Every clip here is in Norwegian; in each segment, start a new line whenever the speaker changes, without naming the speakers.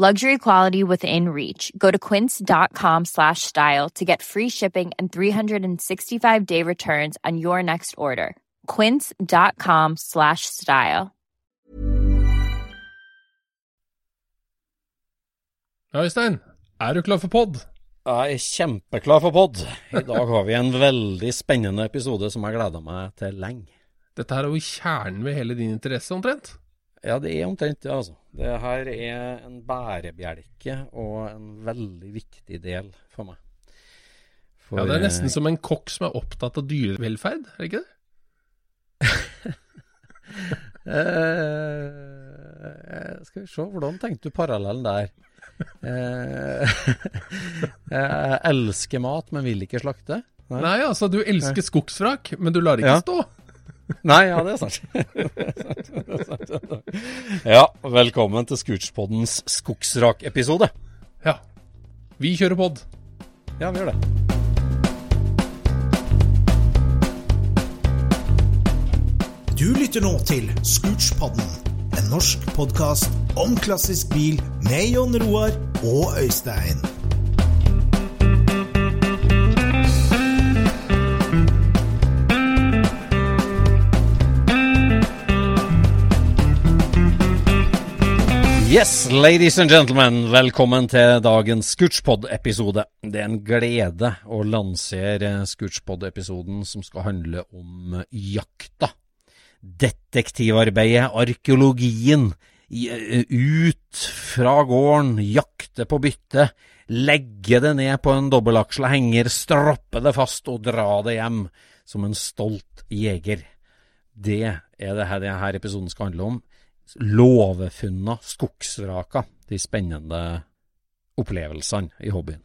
Luxury quality within reach. Go to quince.com slash style to get free shipping and 365 day returns on your next order. Quince.com slash style.
Ja, Øystein, er du klar for pod?
Jeg er kjempeklar for pod. I dag har vi en veldig spennende episode som jeg gleder meg til lenge.
Dette her er jo kjernen ved hele din interesse, omtrent.
Ja, det er omtrent det, altså. Det her er en bærebjelke og en veldig viktig del for meg. For,
ja, Det er nesten som en kokk som er opptatt av dyrevelferd, er det ikke det?
eh, skal vi se, hvordan tenkte du parallellen der? Eh, jeg elsker mat, men vil ikke slakte.
Nei, Nei altså, du elsker skogsvrak, men du lar ikke ja. stå.
Nei, ja, det er sant. ja, velkommen til Scootspoddens skogsrak-episode.
Ja. Vi kjører pod.
Ja, vi gjør det.
Du lytter nå til Scootspodden, en norsk podkast om klassisk bil med Jon Roar og Øystein.
Yes, ladies and gentlemen, velkommen til dagens Scootspod-episode. Det er en glede å lansere Scootspod-episoden som skal handle om jakta. Detektivarbeidet, arkeologien. Ut fra gården, jakte på byttet, legge det ned på en dobbelaksla henger, stroppe det fast og dra det hjem som en stolt jeger. Det er det her denne episoden skal handle om låvefunna skogsvraka, de spennende opplevelsene i hobbyen.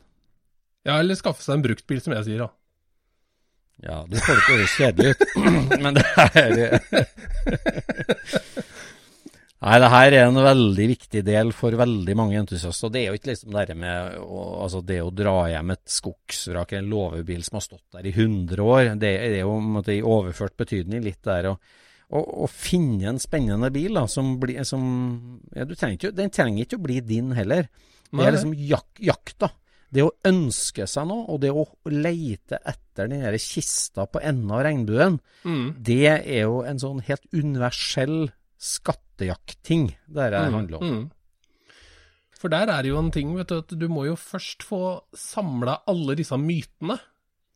Ja, eller skaffe seg en bruktbil, som jeg sier, da.
Ja, det får ikke høres kjedelig ut, men det er Nei, det her er en veldig viktig del for veldig mange entusiaster. Det er jo ikke liksom det med å, altså det å dra hjem et skogsvrak, en låvebil som har stått der i 100 år. Det er jo i overført betydning litt der. og å, finne en spennende bil da, som blir som, ja, trenger ikke, Den trenger ikke å bli din heller. Det er liksom jak, jakta. Det å ønske seg noe, og det å leite etter den der kista på enden av regnbuen, mm. det er jo en sånn helt universell skattejaktting det her mm. handler om. Mm.
For der er det jo en ting, vet du, at du må jo først få samla alle disse mytene.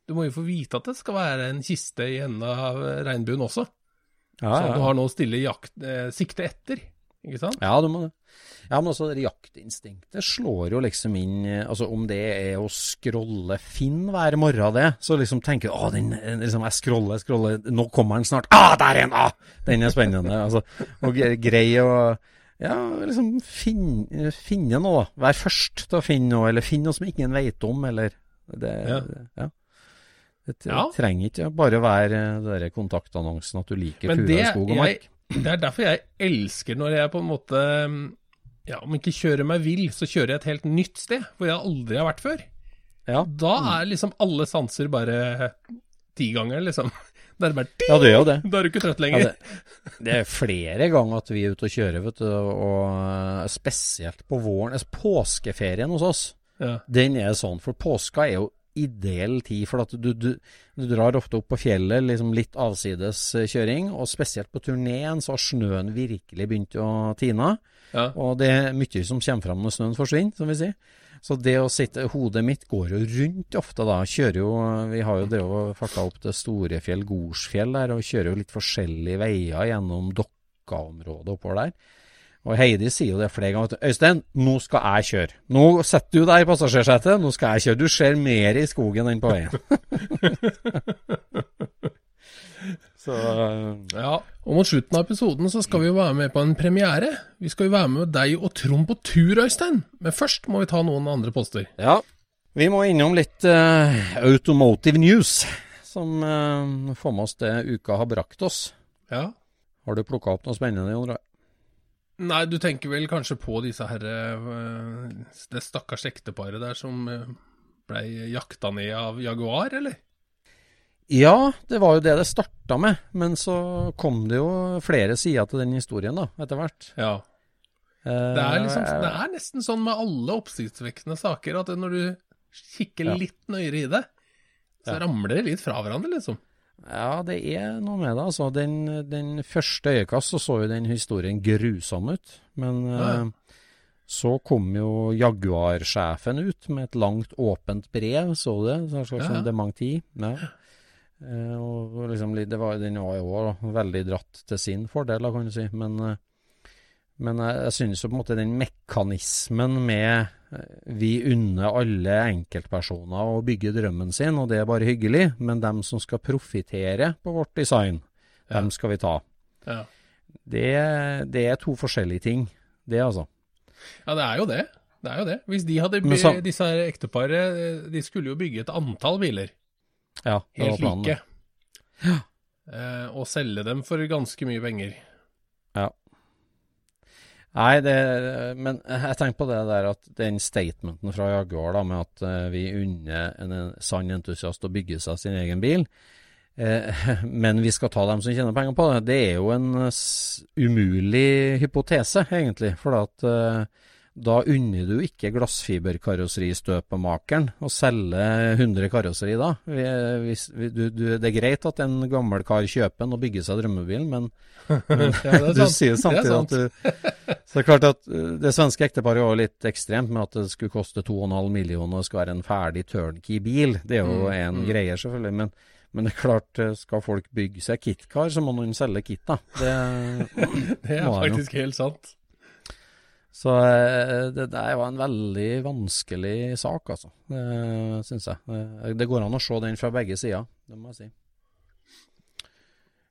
Du må jo få vite at det skal være en kiste i enden av regnbuen også. Ja, så du har noe å stille jakt, eh, sikte etter, ikke sant?
Ja, du må det. Ja, men også jaktinstinktet slår jo liksom inn eh, Altså om det er å scrolle Finn hver morgen, det, så liksom tenker du å, den, liksom, jeg scroller, scroller, nå kommer den snart. Ah, der er den! Ah, den er spennende. altså, og grei å ja, liksom finne, finne noe. Vær først til å finne noe, eller finne noe som ingen vet om, eller det, ja. ja. Det ja. trenger ikke bare være den kontaktannonsen at du liker fugler, skog og mark.
Det er derfor jeg elsker når jeg på en måte ja, Om ikke kjører meg vill, så kjører jeg et helt nytt sted hvor jeg aldri har vært før. ja. da er liksom alle sanser bare tigangeren, liksom.
Da
er det
bare Ja, det er jo det.
Da er du ikke trøtt lenger. Ja,
det, det, er flere ganger at vi er ute og kjører, vet du, og spesielt på våren. Altså, påskeferien hos oss, ja. den er sånn. For påska er jo ideell tid. For at du, du, du, drar ofte opp på fjellet, liksom litt avsides eh, kjøring. Og spesielt på turneen så har snøen virkelig begynt å tine. Ja. Og det er mye som kommer fram når snøen forsvinner, som vi sier. Så det å sitte Hodet mitt går jo rundt ofte, da. Kjører jo Vi har jo det å farta opp til Storefjell, Gorsfjell der, og kjører jo litt forskjellige veier gjennom Dokka-området oppover der. Og Heidi sier jo det flere ganger. 'Øystein, nå skal jeg kjøre.' 'Nå setter du deg i passasjersetet, nå skal jeg kjøre.' Du ser mer i skogen enn på veien.
så Ja, og mot slutten av episoden så skal vi jo være med på en premiere. Vi skal jo være med deg og Trond på tur, Øystein. Men først må vi ta noen andre poster.
Ja, vi må innom litt uh, automotive news, som uh, får med oss det uka har brakt oss. Ja. Har du plukka opp noe spennende, Jon Roar?
Nei, du tenker vel kanskje på disse herre eh, Det stakkars ekteparet der som blei ble jakta ned av Jaguar, eller?
Ja, det var jo det det starta med. Men så kom det jo flere sider til den historien, da, etter hvert.
Ja. Det er, liksom, eh, det er nesten sånn med alle oppsiktsvekkende saker at når du kikker litt nøyere i det, så ramler det litt fra hverandre, liksom.
Ja, det er noe med det. altså. Den, den første øyekast så, så jo den historien grusom ut. Men ja. eh, så kom jo Jaguar-sjefen ut med et langt, åpent brev, så du det? Så det ja. dementi. Ja. Eh, og liksom, det var, den var jo veldig dratt til sin fordel, kan du si. Men, eh, men jeg, jeg synes jo på en måte den mekanismen med vi unner alle enkeltpersoner å bygge drømmen sin, og det er bare hyggelig. Men dem som skal profitere på vårt design, ja. dem skal vi ta. Ja. Det, det, er to forskjellige ting, det altså.
Ja, det er jo det. Det er jo det. Hvis de hadde så, disse ekteparet De skulle jo bygge et antall biler.
Ja,
det Helt var planen. like. Ja. Eh, og selge dem for ganske mye penger.
Ja. Nei, det, men jeg tenker på det der at den statementen fra Jaguar da, med at uh, vi unner en, sann entusiast å bygge seg sin egen bil, eh, men vi skal ta dem som tjener penger på det, det er jo en umulig hypotese, egentlig. For at da unner du ikke glassfiberkarosseristøpemakeren å selge 100 karosseri da. Vi, vi, du, du, det er greit at en gammel kar kjøper den og bygger seg drømmebilen, men, men ja, du sier samtidig at du Så det er klart at uh, det svenske ekteparet var litt ekstremt med at det skulle koste 2,5 millioner og skal være en ferdig turnkey-bil. Det er jo en mm, mm. greie, selvfølgelig. men men det er klart, uh, skal folk bygge seg KitKar, så må noen selge kit, da. Det,
det er faktisk helt sant.
Så eh, det, der var en veldig vanskelig sak, altså. Det syns jeg. Det går an å se den fra begge sider, det må jeg si.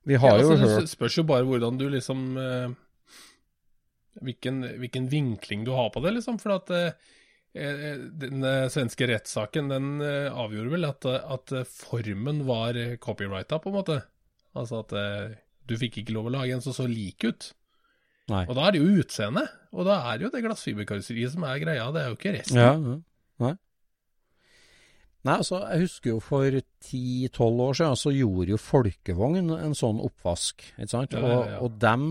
Vi har ja, altså, jo hørt Det spørs jo bare hvordan du liksom eh, hvilken, hvilken, vinkling du har på det, liksom. For at eh, eh den svenske rettssaken, den avgjorde vel at, at formen var copyrighta, på en måte. Altså at du fikk ikke lov å lage en som så, så lik ut. Nei. Og da er det jo utseendet. Og da er det jo det glassfiberkarosseriet som er greia, det er jo ikke resten.
Ja, Nei. Nei, altså, jeg husker jo for 10-12 år siden så gjorde jo Folkevogn en sånn oppvask, ikke sant. Ja, ja, ja. Og, og dem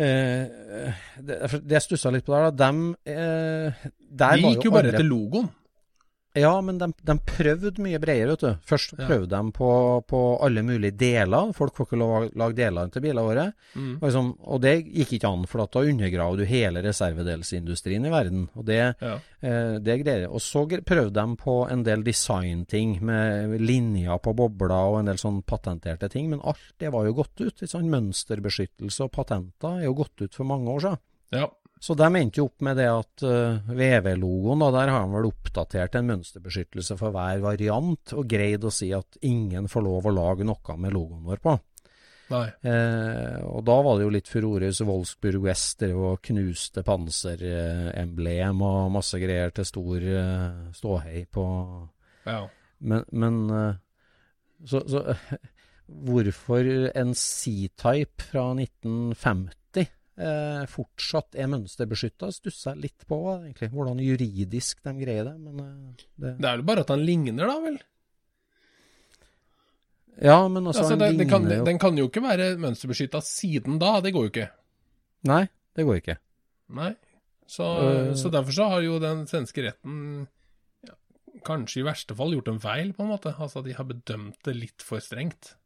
eh, Det, det jeg stussa litt på der, da. Dem eh,
der De gikk jo bare etter logoen.
Ja, men de, de, prøvde mye bredere, vet du. Først prøvde ja. de på, på, alle mulige deler. Folk får ikke lov å lage deler til bilene våre. Mm. Og, liksom, og, det gikk ikke an, for da undergraver du hele reservedelsindustrien i verden. Og det, ja. eh, det greier Og så prøvde de på en del designting, med linjer på bobler og en del sånn patenterte ting. Men alt det var jo gått ut. Sånn mønsterbeskyttelse og patenter er jo gått ut for mange år siden. Ja. Så de endte jo opp med det at uh, eh, VV-logoen, der har han vel oppdatert en mønsterbeskyttelse for hver variant, og greid å si at ingen får lov å lage noe med logoen vår på. Eh, og da var det jo litt furore så Wolfsburg Wester og knuste panseremblem og masse greier til stor uh, ståhei på ja. Men, men uh, så, så hvorfor en C-type fra 1950 eh, fortsatt er mønsterbeskytta, stusser litt på egentlig, hvordan juridisk de greier det. Men eh, det
Det er vel bare at han ligner, da vel?
Ja, men altså,
Altså,
han
det, det kan,
jo
den kan jo ikke være mønsterbeskytta siden da, det går jo ikke.
Nei, det går ikke.
Nei. Så,
uh,
så derfor så har jo den svenske retten ja, kanskje i verste fall gjort en feil, på en måte. Altså de har bedømt det litt for strengt.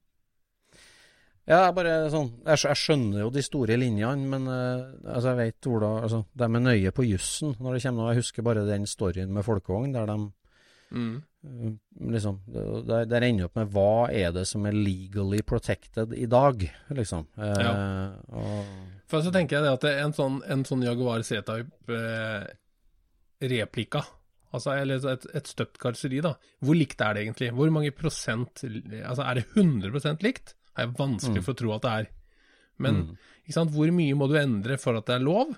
Ja, jeg bare sånn Jeg, jeg skjønner jo de store linjene, men uh, altså, jeg vet hvor da Altså, de er nøye på jussen når det kommer noe. Jeg husker bare den storyen med folkevogn, der de
Mm.
uh, liksom Der, der ender opp med hva er det som er legally protected i dag, liksom. Ja. og,
For så tenker jeg det at det en sånn, en sånn Jaguar C-type eh, replika, altså eller et, et støpt karosseri, da. Hvor likt er det egentlig? Hvor mange prosent Altså er det 100% likt? Det er vanskelig for å tro at det er. Men
Mm.
sant, hvor mye må du endre for at det er lov?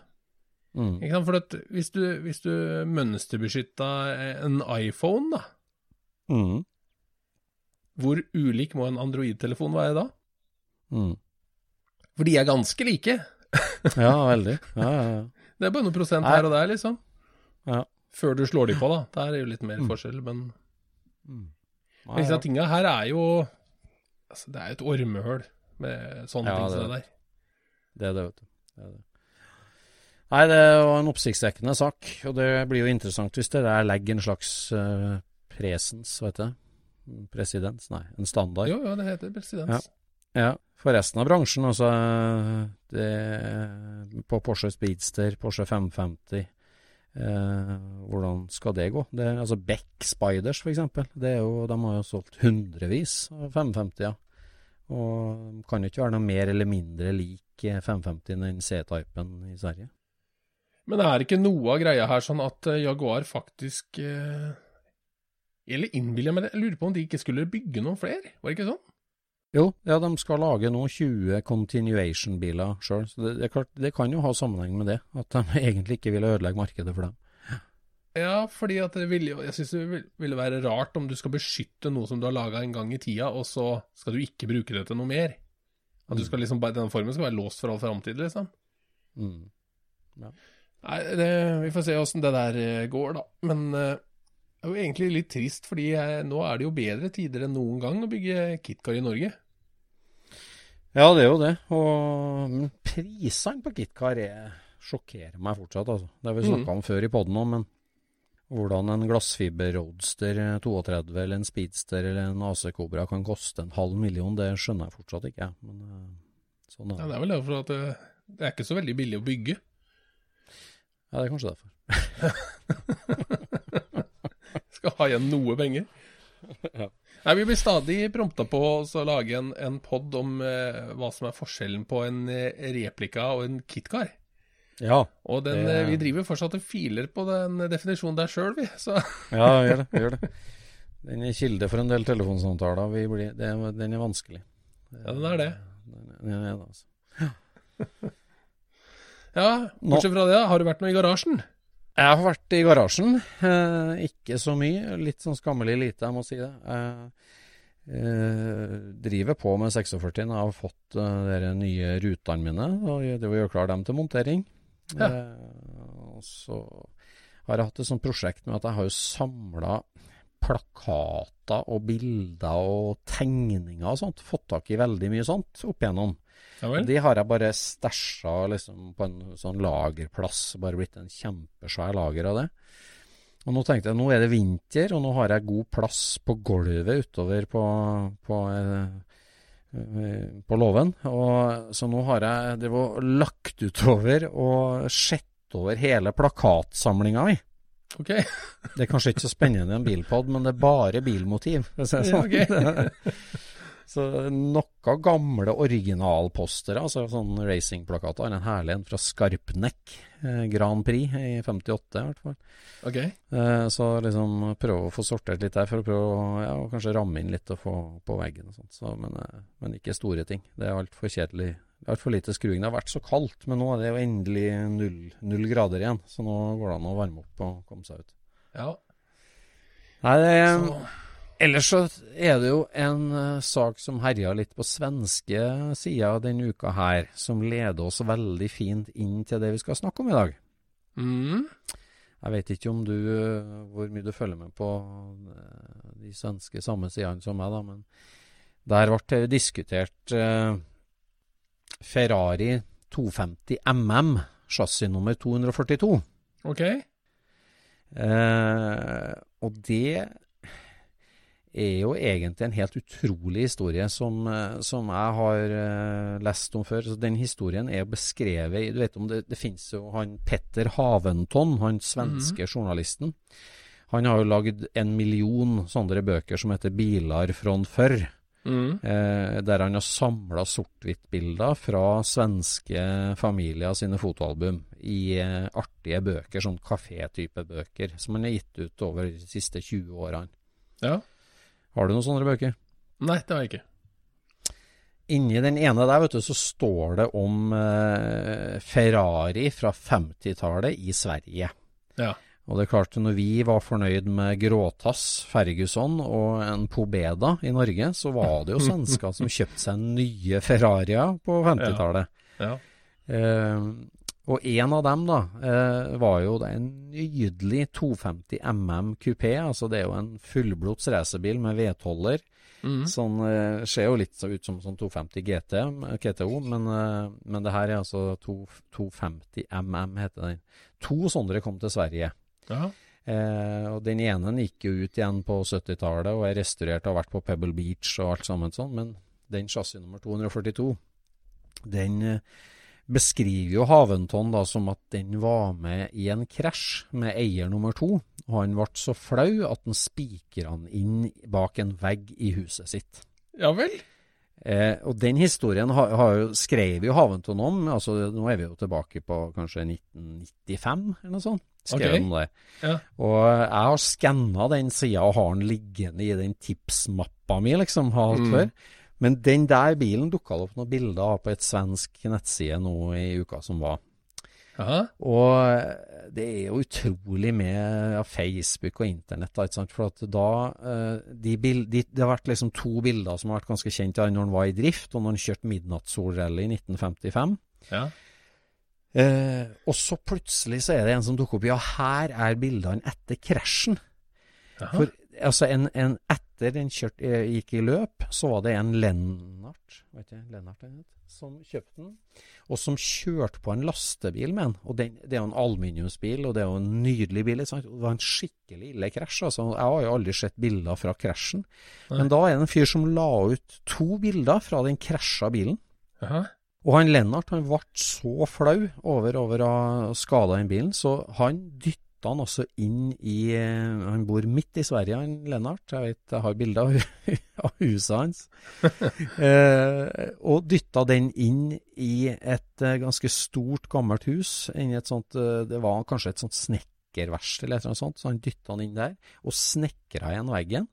mm?
For at hvis du, hvis du mønsterbeskytta en iPhone, da,
mm,
hvor ulik må en Android-telefon være da?
mm.
For de er ganske like.
Ja, veldig. Ja, ja, ja.
Det er bare noen prosent her og der, liksom.
Ja.
Før du slår de på, da. Der er jo litt mer forskjell, men
Mm.
Men disse tinga her er jo Altså, det er jo et ormehøl med sånne
Ja,
ting som
det-
det der.
Det er det, vet du. Det er det. Nei, det var en oppsiktsvekkende sak, og det blir jo interessant hvis det der legger en slags uh, presens, vet du. Presidens, Nei, en standard.
Jo, jo, det heter presedens.
Ja, for resten av bransjen, altså det, På Porsche Speedster, Porsche 550 eh, Hvordan skal det gå? Det, altså Beck Spiders, er jo, de har jo solgt hundrevis av 550-er. Og kan jo ikke være noe mer eller mindre lik eh, 550 enn C-typen i Sverige.
Men er ikke noe av greia her sånn at eh, Jaguar faktisk eh, Eller innbiller jeg meg det, jeg lurer på om de ikke skulle bygge noen flere? Var det ikke sånn?
Jo, ja, de skal lage nå 20 continuation-biler sjøl. Så det, det, klart, det kan jo ha sammenheng med det. At de egentlig ikke vil ødelegge markedet for dem.
Ja, fordi at det ville Jeg syns det ville være rart om du skal beskytte noe som du har laga en gang i tida, og så skal du ikke bruke det til noe mer. At du skal liksom denne formen skal være låst for all framtid, liksom.
Mm.
Nei, det, vi får se åssen det der eh, går, da. Men eh, det er jo egentlig litt trist, fordi jeg, nå er det jo bedre tider enn noen gang å bygge KitKar i Norge.
Ja, det er jo det. Og men prisene på KitKar er- sjokkerer meg fortsatt, altså. Det har vi snakka om før i poden òg, men hvordan en glassfiber Roadster 32 eller en Speedster eller en AC Cobra kan koste en halv million, det skjønner jeg fortsatt ikke. Men eh, sånn
Ja,
er
det
det.
er vel det, for at det, det er ikke så veldig billig å bygge.
Ja, det er kanskje derfor.
Skal ha igjen noe penger. Nei, Vi blir stadig prompta på å lage en, en pod om eh, hva som er forskjellen på en eh, replika og en KitKar.
Ja,
Og den,
Det-
eh, vi driver fortsatt og filer på den definisjonen der sjøl, vi. Så
ja gjør det. Gjør det. Den er kilde for en del telefonsamtaler. Vi blir, det, den er vanskelig.
ja, den er det.
Den er, den er det, altså.
Ja, bortsett fra det, har du vært noe i garasjen?
Jeg har vært i garasjen. Eh, ikke så mye. Litt sånn skammelig lite, jeg må si det. Jeg eh, driver på med 46. Jeg har fått eh, de nye rutene mine, og jeg vil og gjør klar dem til montering.
Ja.
Eh, og så har jeg hatt et sånt prosjekt med at jeg har jo samla plakater og bilder og tegninger og sånt. Fått tak i veldig mye sånt opp igjennom.
Ja?
De har jeg bare stæsja liksom, på en sånn lagerplass. Bare blitt en kjempesvær lager av det. Og nå tenkte jeg, nå er det vinter, og nå har jeg god plass på gulvet utover på, på, eh, på låven. Så nå har jeg det var lagt utover og sett over hele plakatsamlinga mi.
Ok.
Det er kanskje ikke så spennende i en bilpod, men det er bare bilmotiv. Hvis jeg sånn.
Ja,
sånn. Så noen gamle originalpostere, altså sånn racingplakater. En herlig en fra Skarpnekk eh, Grand Prix i 58 i hvert fall.
ok.
Eh, så liksom prøve å få sortert litt der, for å prøve å ja, kanskje ramme inn litt og få på veggen og sånt. Så, men, eh, men ikke store ting. Det er altfor kjedelig. Altfor lite skruing. Det har vært så kaldt, men nå er det jo endelig null, null grader igjen. Så nå går det an å varme opp og komme seg ut.
Ja.
Nei, det, er...
Så,
Ellers så er det jo en uh, sak som herja litt på svenske sida denne uka her, som leder oss veldig fint inn til det vi skal snakke om i dag.
Mm.
Jeg vet ikke om du, uh, hvor mye du følger med på uh, de svenske samme sidene som meg, da, men der ble det diskutert Ferrari 250 MM, chassis nummer 242.
Ok.
og det er jo egentlig en helt utrolig historie som, eh, som jeg har uh, lest om før. Så Den historien er beskrevet Du vet om det, det finnes jo han Petter Haventon, han svenske mm. journalisten. Han har jo lagd en million sånne bøker som heter 'Bilar från før'. Mm. Eh, der han har samla sort-hvitt-bilder fra svenske familier sine fotoalbum i eh, artige bøker, sånn kafétype bøker, som han har gitt ut over de siste 20 årene.
Ja.
Har du noen sånne bøker?
Nei, det har jeg ikke.
Inni den ene der vet du, så står det om eh, Ferrari fra 50-tallet i Sverige.
Ja.
Og det er klart, når vi var fornøyd med Gråtass, Ferguson og en Pobeda i Norge, så var det jo svensker som kjøpte seg nye Ferrarier på 50-tallet.
Ja. ja.
Eh, og en av dem da, eh, var jo en nydelig 250 MM kupé. Altså det er jo en fullblods racerbil med vedholder. Mm. Sånn eh, ser jo litt ut som sånn 250 GT, GTO, men, eh, men, det her er altså 2, 250 MM, heter den. To sånne kom til Sverige.
Ja.
Eh, og Den ene gikk jo ut igjen på 70-tallet og er restaurert og har vært på Pebble Beach og alt sammen sånn, men den chassis nummer 242, den eh, beskriver jo Haventon da som at den var med i en krasj med eier nummer to, og han ble så flau at han spikra han inn bak en vegg i huset sitt.
Ja vel?
Eh, og den historien har, har skrev jo Haventon om, altså nå er vi jo tilbake på kanskje 1995 eller noe sånt. Skrev okay. om det.
Ja.
Og jeg har skanna den sida og har den liggende i den tipsmappa mi, liksom, har hatt mm. Men den der bilen dukka opp noen bilder av på et svensk nettside nå i uka som var.
Aha.
Og eh, det er jo utrolig med Facebook og internett. Da, ikke sant? For at da eh, de bild, de, Det har vært liksom to bilder som har vært ganske kjent da når han var i drift, og når han kjørte midnattssolrally i 1955.
Ja.
Eh, og så plutselig så er det en som dukker opp. Ja, her er bildene etter krasjen. For altså en, en etter den kjørt, eh, gikk i løp, så var det en Lennart, vet ikke, Lennart som kjøpte den, og som kjørte på en lastebil med den. Og den, Det er jo en aluminiumsbil, og det er jo en nydelig bil. Det var en skikkelig ille krasj. Altså, jeg har jo aldri sett bilder fra krasjen. Men da er det en fyr som la ut to bilder fra den krasja bilen.
Aha.
Og han Lennart han ble så flau over, over å skade den bilen, så han dytta flytta han også inn i eh, Han bor midt i Sverige, han Lennart. Jeg vet, jeg har bilder av, av, huset hans. eh, og dytta den inn i et uh, ganske stort, gammelt hus. Inn i et sånt, uh, det var kanskje et sånt snekkerverksted eller noe sånt, så han dytta den inn der. Og snekra igjen veggen.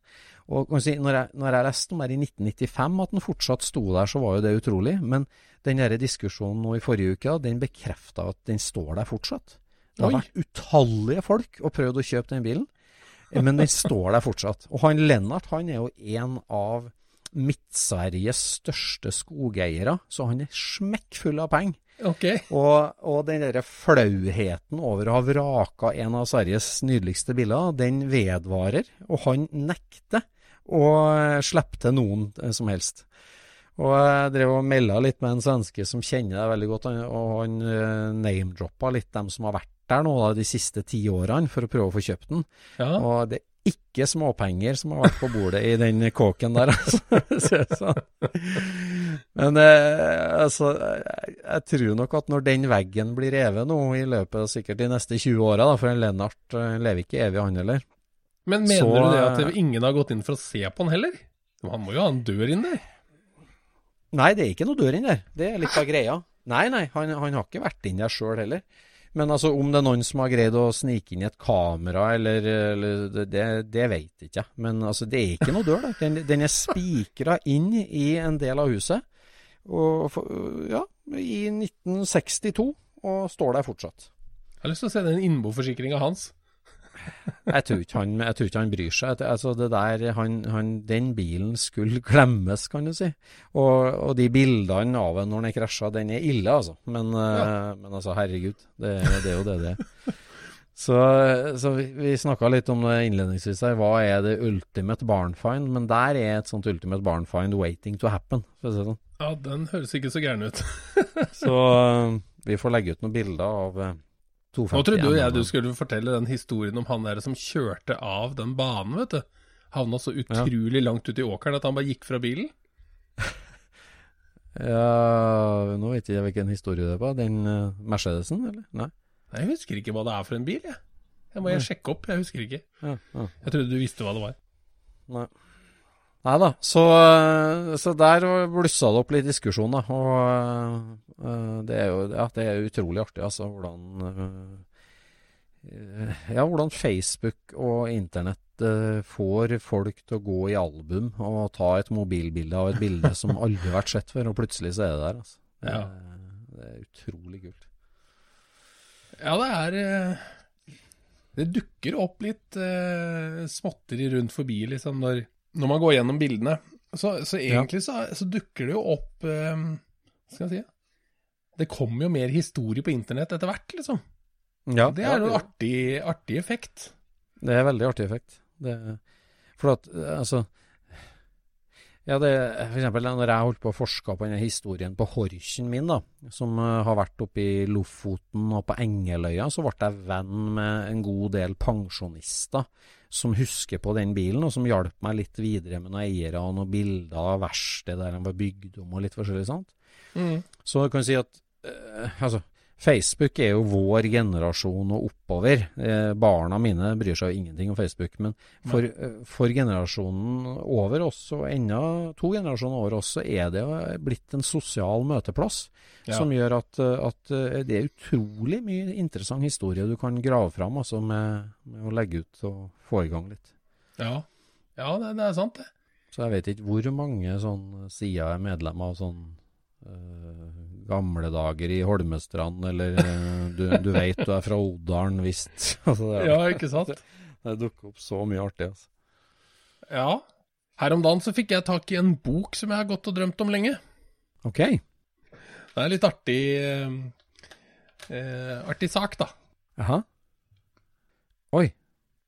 Og si, når, jeg, når jeg leste om det i 1995, at den fortsatt sto der, så var jo det utrolig. Men den der diskusjonen nå i forrige uke, den bekrefta at den står der fortsatt. Det har vært utallige folk og prøvd å kjøpe den bilen, men den står der fortsatt. Og han Lennart han er jo en av Midt-Sveriges største skogeiere, så han er smekkfull av penger.
Okay.
Og, og, den der flauheten over å ha vraka en av Sveriges nydeligste biler, den vedvarer. Og han nekter å slippe til noen som helst. Og jeg drev og melda litt med en svenske som kjenner deg veldig godt, og han eh, name-droppa litt dem som har vært der nå da, de siste ti årene for å prøve å få kjøpt den.
Ja.
Og det er ikke småpenger som har vært på bordet i den kåken der, altså. Men eh, altså, jeg tror nok at når den veggen blir revet nå, i løpet av sikkert de neste 20 åra, for en Lennart uh, lever ikke evig, han heller.
Men mener så, du det at det, ingen har gått inn for å se på han heller? Han må jo ha en dør inn der?
Nei, det er ikke noe dør inn der. Det er litt av greia. Nei, nei, han, han har ikke vært inn der sjøl heller. Men altså, om det er noen som har greid å snike inn i et kamera, eller, eller det, det vet ikke. Men altså, det er ikke noe dør. Den, den er spikra inn i en del av huset. Og, ja, i 1962, og står der fortsatt.
Jeg har lyst til å se den innboforsikringa hans.
Jeg, tror ikke han, jeg tror ikke han bryr seg. Altså det der, han, han, den bilen skulle glemmes, kan du si. Og, og de bildene av den når den krasja, den er ille, altså. Men, ja. men altså, herregud. Det, det, er jo det det er. Så, så, vi, vi snakka litt om det innledningsvis her. Hva er det ultimate barn find? Men der er et sånt ultimate barn find waiting to happen. Sånn.
Ja, den høres ikke så gæren ut.
så uh, vi får legge ut noen bilder av uh, 250.
Nå trodde jo jeg du skulle fortelle den historien om han der som kjørte av den banen, vet du. Havna så utrolig ja. langt ut i åkeren at han bare gikk fra bilen.
ja Nå vet jeg hvilken historie det var. Den uh, Mercedesen, eller? Nei.
Jeg husker ikke hva det er for en bil, jeg. Jeg må jeg sjekke opp, jeg husker ikke. Ja, ja. Jeg trodde du visste hva det var.
Nei. Nei da, så, så, der blussa det opp litt diskusjon, da. Og uh, det er jo ja, det er utrolig artig, altså, hvordan uh, Ja, hvordan Facebook og internett uh, får folk til å gå i album og ta et mobilbilde av et bilde som aldri har vært sett før, og plutselig så er det der, altså. Det, ja. det er utrolig kult.
Ja, det er eh, Det dukker opp litt småtteri rundt forbi, liksom, når, når, man går gjennom bildene. Så, så egentlig ja. så, så, dukker det jo opp eh, skal jeg si? Det kommer jo mer historie på internett etter hvert, liksom. Ja, det er jo ja, artig, artig effekt.
Det er veldig artig effekt. Det, for at, altså ja, det, for eksempel når jeg holdt på å forske på denne historien på Horchen min, da, som uh, har vært oppe i Lofoten og på Engeløya, så ble jeg venn med en god del pensjonister som husker på den bilen, og som hjalp meg litt videre med noen eiere og noen bilder av verkstedet der den var bygd om og litt forskjellig sånt. Mm. Så jeg kan si at uh, altså, Facebook er jo vår generasjon og oppover. Eh, barna mine bryr seg jo ingenting om Facebook, men for, eh, for generasjonen over oss, og enda to generasjoner over oss, så er det blitt en sosial møteplass. Ja. Som gjør at, at, eh, det er utrolig mye interessant historie du kan grave fram altså med, med, å legge ut og få i gang litt.
Ja, ja det, det, er sant, det.
Så jeg vet ikke hvor mange sånn sider jeg er medlem av sånn gamle dager i Holmestrand, eller eh, du, du veit du er fra Odalen, visst.
altså, ja, ikke sant?
Det, det dukker opp så mye artig, altså.
Ja. Her om dagen så fikk jeg tak i en bok som jeg har gått og drømt om lenge.
Ok.
Det er litt artig eh, eh, artig sak, da.
Jaha. Oi.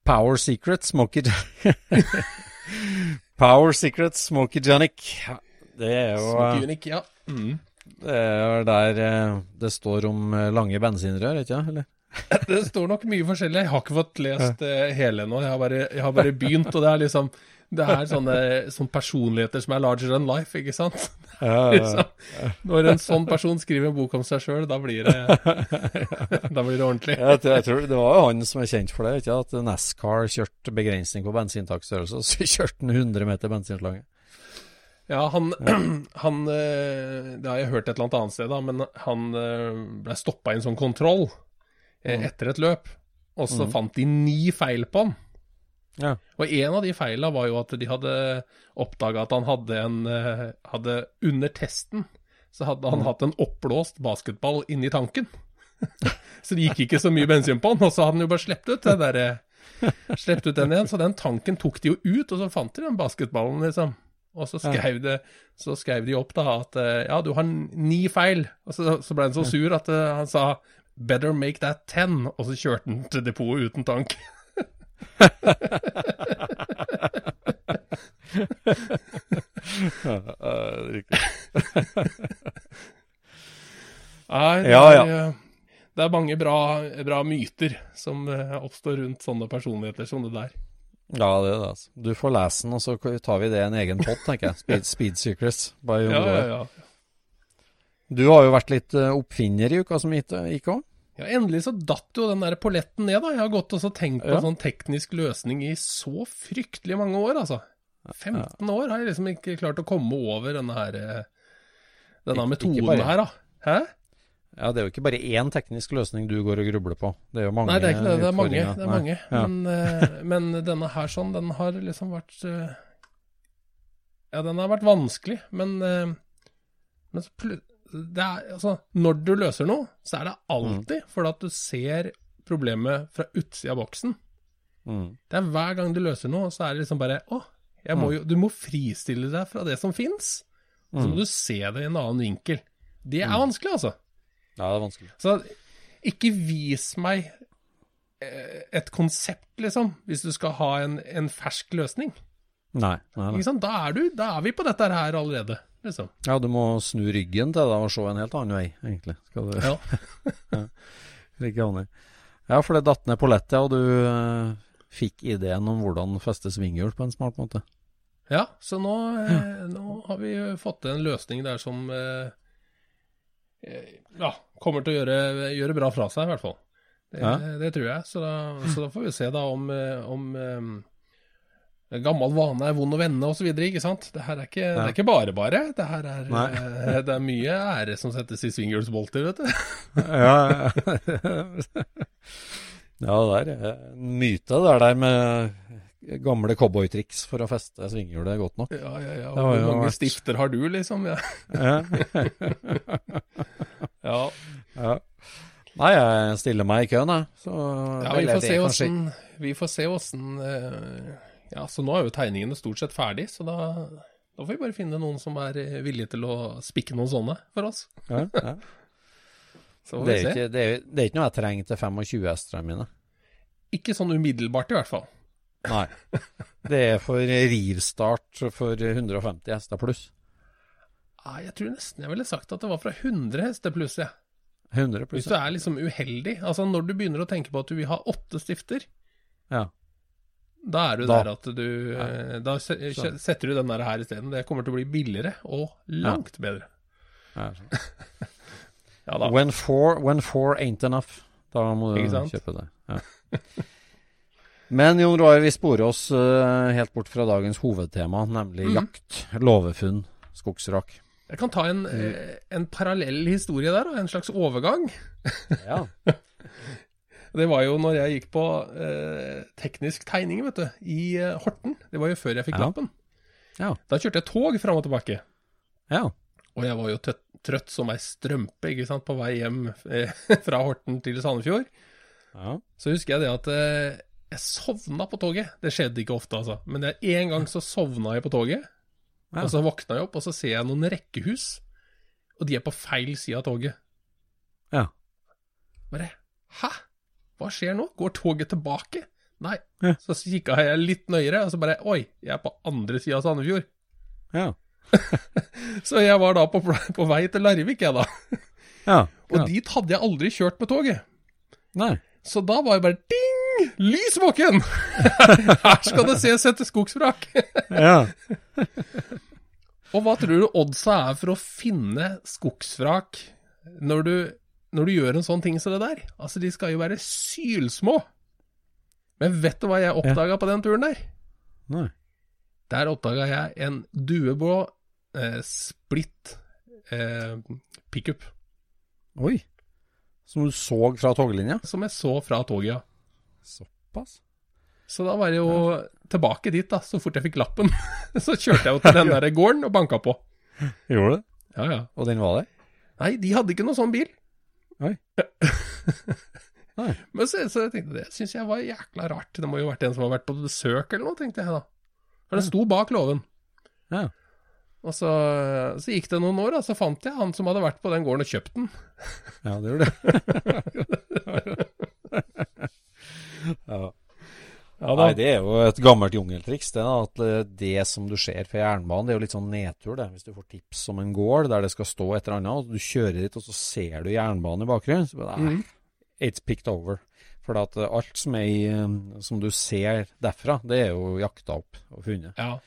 Power Secret Smoky Power Secret Smoky Janic. Det er jo
Smoky Unic, ja. Mm.
Det er der eh, det står om eh, lange bensinrør, ikke sant?
det står nok mye forskjellig. Jeg har ikke fått lest uh, hele ennå. Jeg, jeg, har bare begynt, og det er liksom Det er sånne, sånne personligheter som er larger than life, ikke sant? Liksom, når en sånn person skriver en bok om seg sjøl, da Da blir det ordentlig.
jeg, tror, jeg tror Det var jo han som er kjent for det, ikke at NASCAR kjørte begrensning på bensintaksstørrelse, og så kjørte han 100 meter bensinslange.
Ja, han, han, eh, Det har jeg hørt et eller annet annet sted, da, men han eh, ble stoppa i en sånn kontroll eh, mm. etter et løp. Og så mm. fant de ni feil på han. Ja. Og en av de feila var jo at de hadde oppdaga at han hadde en hadde Under testen så hadde han mm. hatt en oppblåst basketball inni tanken. så det gikk ikke så mye bensin på han, og så hadde han jo bare sluppet ut det der, Sluppet ut den igjen. Så den tanken tok de jo ut, og så fant de den basketballen, liksom. Og så skrev, det, så skrev, de opp da at eh, ja, du har ni feil. Og så, så ble han så sur at uh, han sa 'better make that ten', og så kjørte han til depotet uten tank. Nei, det, ja, ja. Er, det er mange bra, bra myter som oppstår rundt sånne personligheter som det der.
Ja, det er det. altså. Du får lese den, og så tar vi det i en egen pott, tenker jeg. Speed, Speed Secrets. By ja, ja, ja. Du har jo vært litt uh, oppfinner i uka som gikk òg?
Ja, endelig så datt jo den der polletten ned, da. Jeg har gått og tenkt på ja. sånn teknisk løsning i så fryktelig mange år, altså. 15 år har jeg liksom ikke klart å komme over denne her eh, Denne metoden her, da. Hæ?
Ja, Det er jo ikke bare én teknisk løsning du går og grubler på. Det er jo mange
Nei, det er ikke det. Det er mange. Det er mange. Ja. Men, uh, men, denne her sånn, den har liksom vært uh, Ja, den har vært vanskelig, men, uh, men er, altså, Når du løser noe, så er det alltid mm. fordi at du ser problemet fra utsida av boksen. Mm. Det er hver gang du løser noe, så er det liksom bare Å, må jo, du må fristille deg fra det som fins. Så må du se det i en annen vinkel. Det er vanskelig, altså.
Ja, det er vanskelig.
Så ikke vis meg eh, et konsept, liksom, hvis du skal ha en, en fersk løsning.
Nei, nei, nei.
Da, er du, da er vi på dette her allerede. Liksom.
Ja, du må snu ryggen til det og se en helt annen vei, egentlig. Skal du...
Ja.
ja. ja, for det datt ned på lettet, og du uh, fikk ideen om hvordan feste svinghjul på en smart måte.
Ja, så nå, eh, nå, har vi fått til en løsning der som eh, ja, kommer til å gjøre, gjøre, bra fra seg, i hvert fall. Det, ja. det tror jeg. Så da, så da, får vi se da om, eh, om um, gammel vane er vond å vende osv. Ikke sant. Det her er ikke, ja. det er ikke bare bare. Det her er, det er mye ære som settes i swinghjulsbolter, vet du.
ja, ja. ja, det er en myte, det der med gamle cowboytriks for å feste svinghjulet godt nok.
Ja, ja, ja. Hvor mange vært... stifter har du, liksom? Ja.
ja. ja. Nei, jeg stiller meg i køen, jeg. Så
ja, vi får, se åssen, vi får se åssen Ja, så nå er jo tegningene stort sett ferdig, så da, da får vi bare finne noen som er eh, villige til å spikke noen sånne for oss. ja, ja.
Så det, er ikke, det, er, det, er ikke, noe jeg trenger til 25 hestene mine.
Ikke sånn umiddelbart, i hvert fall.
Nei. Det er for rivstart for 150 hester pluss.
Ah, jeg tror nesten jeg ville sagt at det var fra 100 hester pluss, jeg.
Ja. 100
pluss, Hvis du er liksom uheldig. Altså når du begynner å tenke på at du vil ha åtte stifter,
ja.
da er du da. der at du ja. Eh, da setter du den der her isteden. Det kommer til å bli billigere og langt bedre.
Ja, da. When four, when four ain't enough. Da må du kjøpe det. Ja. Men Jon Roar, vi sporer oss uh, helt bort fra dagens hovedtema, nemlig mm. jakt, låvefunn, skogsrak.
Jeg kan ta en, mm. en parallell historie der, en slags overgang.
ja.
Det var jo når jeg gikk på eh, teknisk tegning, vet du, i eh, Horten. Det var jo før jeg fikk ja. lappen.
Ja.
Da kjørte jeg tog fram og tilbake.
Ja.
Og jeg var jo trøtt som ei strømpe ikke sant, på vei hjem eh, fra Horten til Sandefjord.
Ja.
Så husker jeg det at eh, jeg sovna på toget. Det skjedde ikke ofte, altså. Men en gang så sovna jeg på toget. Ja. Og så våkna jeg opp, og så ser jeg noen rekkehus. Og de er på feil side av toget.
Ja.
Bare Hæ? Hva skjer nå? Går toget tilbake? Nei. Ja. Så kikka jeg litt nøyere, og så bare Oi, jeg er på andre sida av Sandefjord.
Ja.
så jeg var da på, på vei til Larvik, jeg, da.
Ja.
Og dit hadde jeg aldri kjørt med toget.
Nei.
Så da var jeg bare ding! Lys våken! Her skal det ses etter skogsvrak.
ja.
Og hva tror du oddsa er for å finne skogsvrak når du, når du gjør en sånn ting som det der? Altså, de skal jo være sylsmå. Men vet du hva jeg oppdaga ja. på den turen der?
Nei.
Der oppdaga jeg en dueblå eh, splitt eh, pickup.
Oi. Som du så fra toglinja?
Som jeg så fra toget, ja.
Såpass?
Så da var det jo tilbake dit, da, så fort jeg fikk lappen. så kjørte jeg jo til den der gården og banka på.
Gjorde du det?
Ja, ja.
Og den var der?
Nei, de hadde ikke noen sånn bil.
Oi.
Nei. Men så, så jeg tenkte det syns jeg var jækla rart. Det må jo ha vært en som har vært på besøk eller noe, tenkte jeg da. For den sto bak låven.
Ja.
Og så, så, gikk det noen år, og så fant jeg han som hadde vært på den gården og kjøpt den.
ja, det gjorde det. ja. Ja, Nei, det er jo et gammelt jungeltriks. Det, at eh, det som du ser fra jernbanen, det er jo litt sånn nedtur. det. Hvis du får tips om en gård der det skal stå et eller annet, og du kjører dit, og så ser du jernbanen i bakgrunnen, så bare, mm. It's picked over. For at eh, alt som, er eh, som du ser derfra, det er jo jakta opp og funnet.
Ja,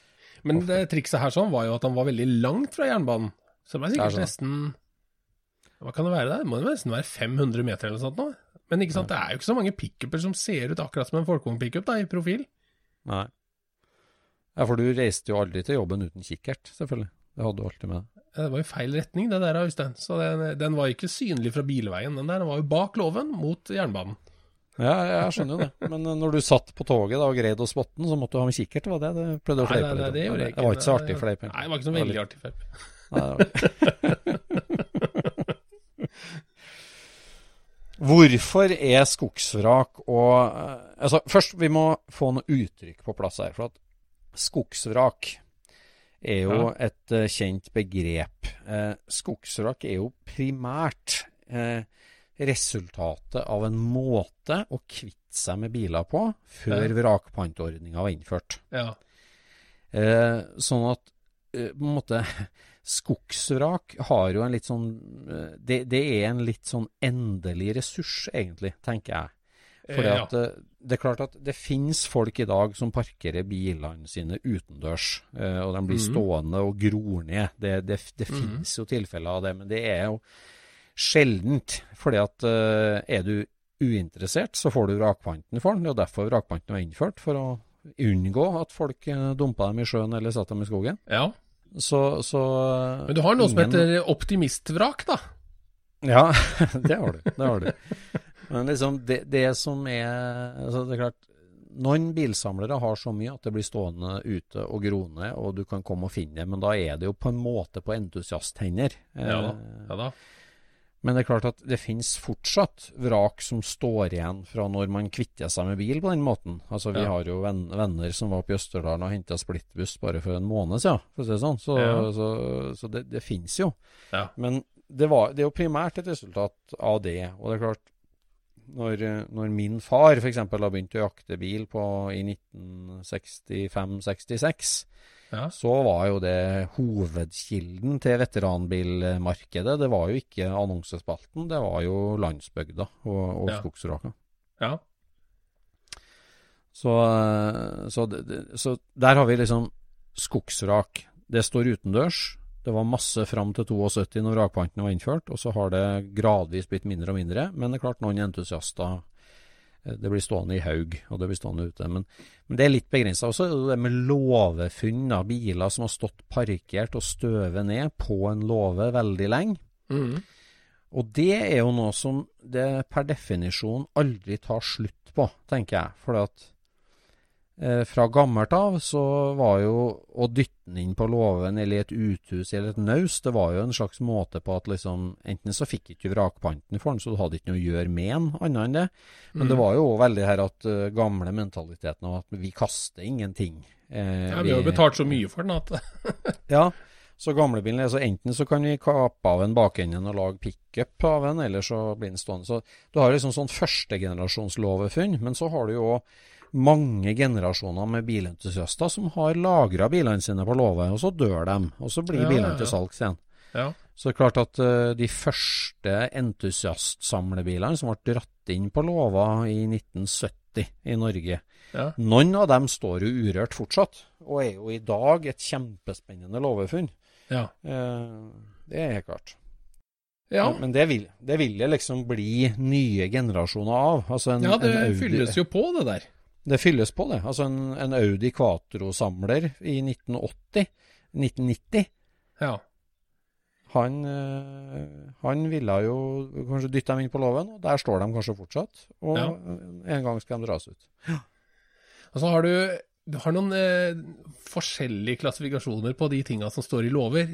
Men det trikset her sånn var jo at han var veldig langt fra jernbanen. Så det var sikkert det nesten Hva kan det være der? Det må nesten være 500 meter eller noe sånt nå? Men ikke sant, det er jo ikke så mange pickuper som ser ut akkurat som en folkevognpickup i profil.
Nei. Ja, for du reiste jo aldri til jobben uten kikkert, selvfølgelig. Det hadde du alltid med deg.
Det var jo feil retning, det der, Øystein. Så den, den var ikke synlig fra bilveien, den der. Den var jo bak låven, mot jernbanen.
Ja, jeg skjønner jo det. Men eh, når du satt på toget da, og greide å spotte den, så måtte du ha med kikkert? Var det det prøvde å fleipe litt?
Det,
ikke. Det var ikke så artig fleip?
Nei, det var ikke så veldig artig fleip.
Hvorfor er skogsvrak og eh, altså Først, vi må få noe uttrykk på plass her. For at skogsvrak er jo ja. et uh, kjent begrep. Eh, skogsvrak er jo primært eh, resultatet av en måte å kvitte seg med biler på før ja. vrakpantordninga var innført.
Ja.
Eh, sånn at eh, på en måte Skogsvrak har jo en litt sånn eh, det, det, er en litt sånn endelig ressurs, egentlig, tenker jeg. For ja. det, det, er klart at det finnes folk i dag som parkerer bilene sine utendørs, eh, og de blir mm. stående og gror ned. Det, det, det mm. finnes jo tilfeller av det, men det er jo sjeldent. fordi at er du uinteressert, så får du vrakpanten for den. Det er derfor vrakpanten var innført, for å unngå at folk dumpa dem i sjøen eller satte dem i skogen.
Ja.
Så, så
Men du har noe ingen... som heter optimistvrak, da?
Ja, det har du. Det har du. Men liksom, det, det som er altså Det er klart, noen bilsamlere har så mye at det blir stående ute og grone, og du kan komme og finne det, men da er det jo på en måte på entusiasthender.
Ja, da. ja da.
Men det er klart at det finnes fortsatt vrak som står igjen fra når man kvitter seg med bil på den måten. Altså Vi ja. har jo venner som var oppe i Østerdalen og henta splittbuss bare for en måned siden, for å si det sånn. Så, ja. så, så det, det finnes jo.
Ja.
Men det, var, det, er jo primært et resultat av det. Og det er klart, når, når min far f.eks. har begynt å jakte bil på, i 1965-66, ja. så var jo det hovedkilden til veteranbilmarkedet. Det var jo ikke annonsespalten, det var jo landsbygda og, og ja. skogsråka.
Ja.
Så, så, så, der har vi liksom skogsrak. Det står utendørs. Det var masse fram til 72 når vrakpanten var innført, og så har det gradvis blitt mindre og mindre. Men det er klart noen entusiaster Det blir stående i haug, og det blir stående ute. Men, men det er litt begrensa. Også det med låvefunn av biler som har stått parkert og støvet ned på en låve veldig lenge.
Mm.
Og det er jo noe som det per definisjon aldri tar slutt på, tenker jeg. For at Eh, fra gammelt av så var jo å dytte den inn på låven eller i et uthus eller et naust, det var jo en slags måte på at liksom Enten så fikk ikke vrakpanten for den, så du hadde ikke noe å gjøre med den, annet enn det. Men mm. det var jo òg veldig her at uh, gamle mentaliteten av at vi kaster ingenting.
Eh, ja, vi har jo betalt så mye for den at
Ja. Så gamlebilen er så enten så kan vi kappe av en bakenden og lage pickup av den, eller så blir den stående. Så du har liksom sånn førstegenerasjonslåvefunn, men så har du jo òg mange generasjoner med bilentusiaster som har lagra bilene sine på låve, og så dør de, og så blir ja, bilene til salgs igjen.
Ja.
Så det er klart at uh, de første entusiastsamlebilene som ble dratt inn på låva i 1970 i Norge,
ja.
noen av dem står jo urørt fortsatt, og er jo i dag et kjempespennende låvefunn.
Ja.
Uh, det er helt klart.
Ja.
Men det vil, det vil det liksom bli nye generasjoner av. Altså en,
ja, det fylles jo på, det der.
Det fylles på, det. Altså en, en Audi Quatro-samler i 1980, 1990
Ja.
Han, øh, han ville jo kanskje dytte dem inn på låven, og der står de kanskje fortsatt. Og ja. en gang skal de dras ut.
Ja. Og så har du, du har noen eh, forskjellige klassifikasjoner på de tinga som står i lover.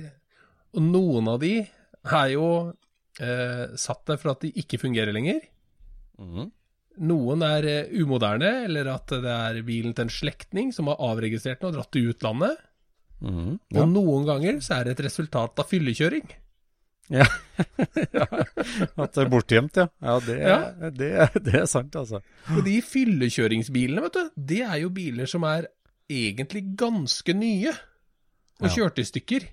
Og noen av de er jo eh, satt der for at de ikke fungerer lenger.
Mm.
Noen er eh, umoderne, eller at det er bilen til en slektning som har avregistrert den og dratt til utlandet.
Mm, ja.
Og noen ganger så er det et resultat av fyllekjøring.
Ja. At det er bortgjemt, ja. Ja, det, ja. Det, det, er sant, altså.
Og de fyllekjøringsbilene, vet du, det er jo biler som er egentlig ganske nye, og kjørt i stykker.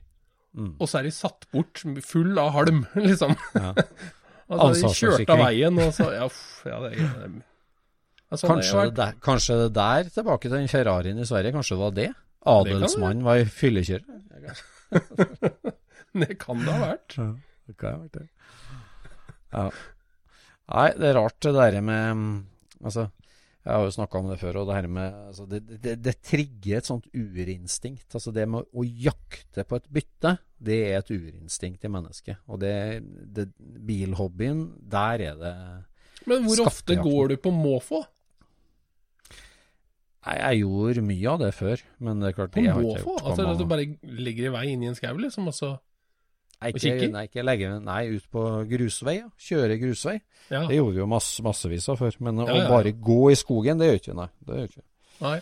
Mm. Og så er de satt bort full av halm, liksom. Ja. Altså, de kjørte av veien, og så Ja, uff, ja, det,
er sånn kanskje, det der, kanskje det der, tilbake til den Ferrarien i Sverige, kanskje det var det? Adelsmannen var fyllekjører?
det kan det ha vært.
Ja, det kan ha vært det. Ja. Nei, det er rart det der med Altså, jeg har jo snakka om det før, og det her med altså det, det, det, trigger et sånt urinstinkt. Altså det med å jakte på et bytte, det er et urinstinkt i mennesket. Og det, det bilhobbyen, der er det
Men hvor ofte går du på måfå?
Nei, jeg gjorde mye av det før, men det er klart
På måfå? Altså at du bare ligger i vei inn i en skau, liksom, og så
Nei, ikke, nei, ikke legge, nei, ut på grusvei. Ja. Kjøre grusvei. Ja. Det gjorde vi jo masse, massevis av før. Men ja, å bare gå i skogen, det gjør ikke nei. Det gjør ikke.
Nei.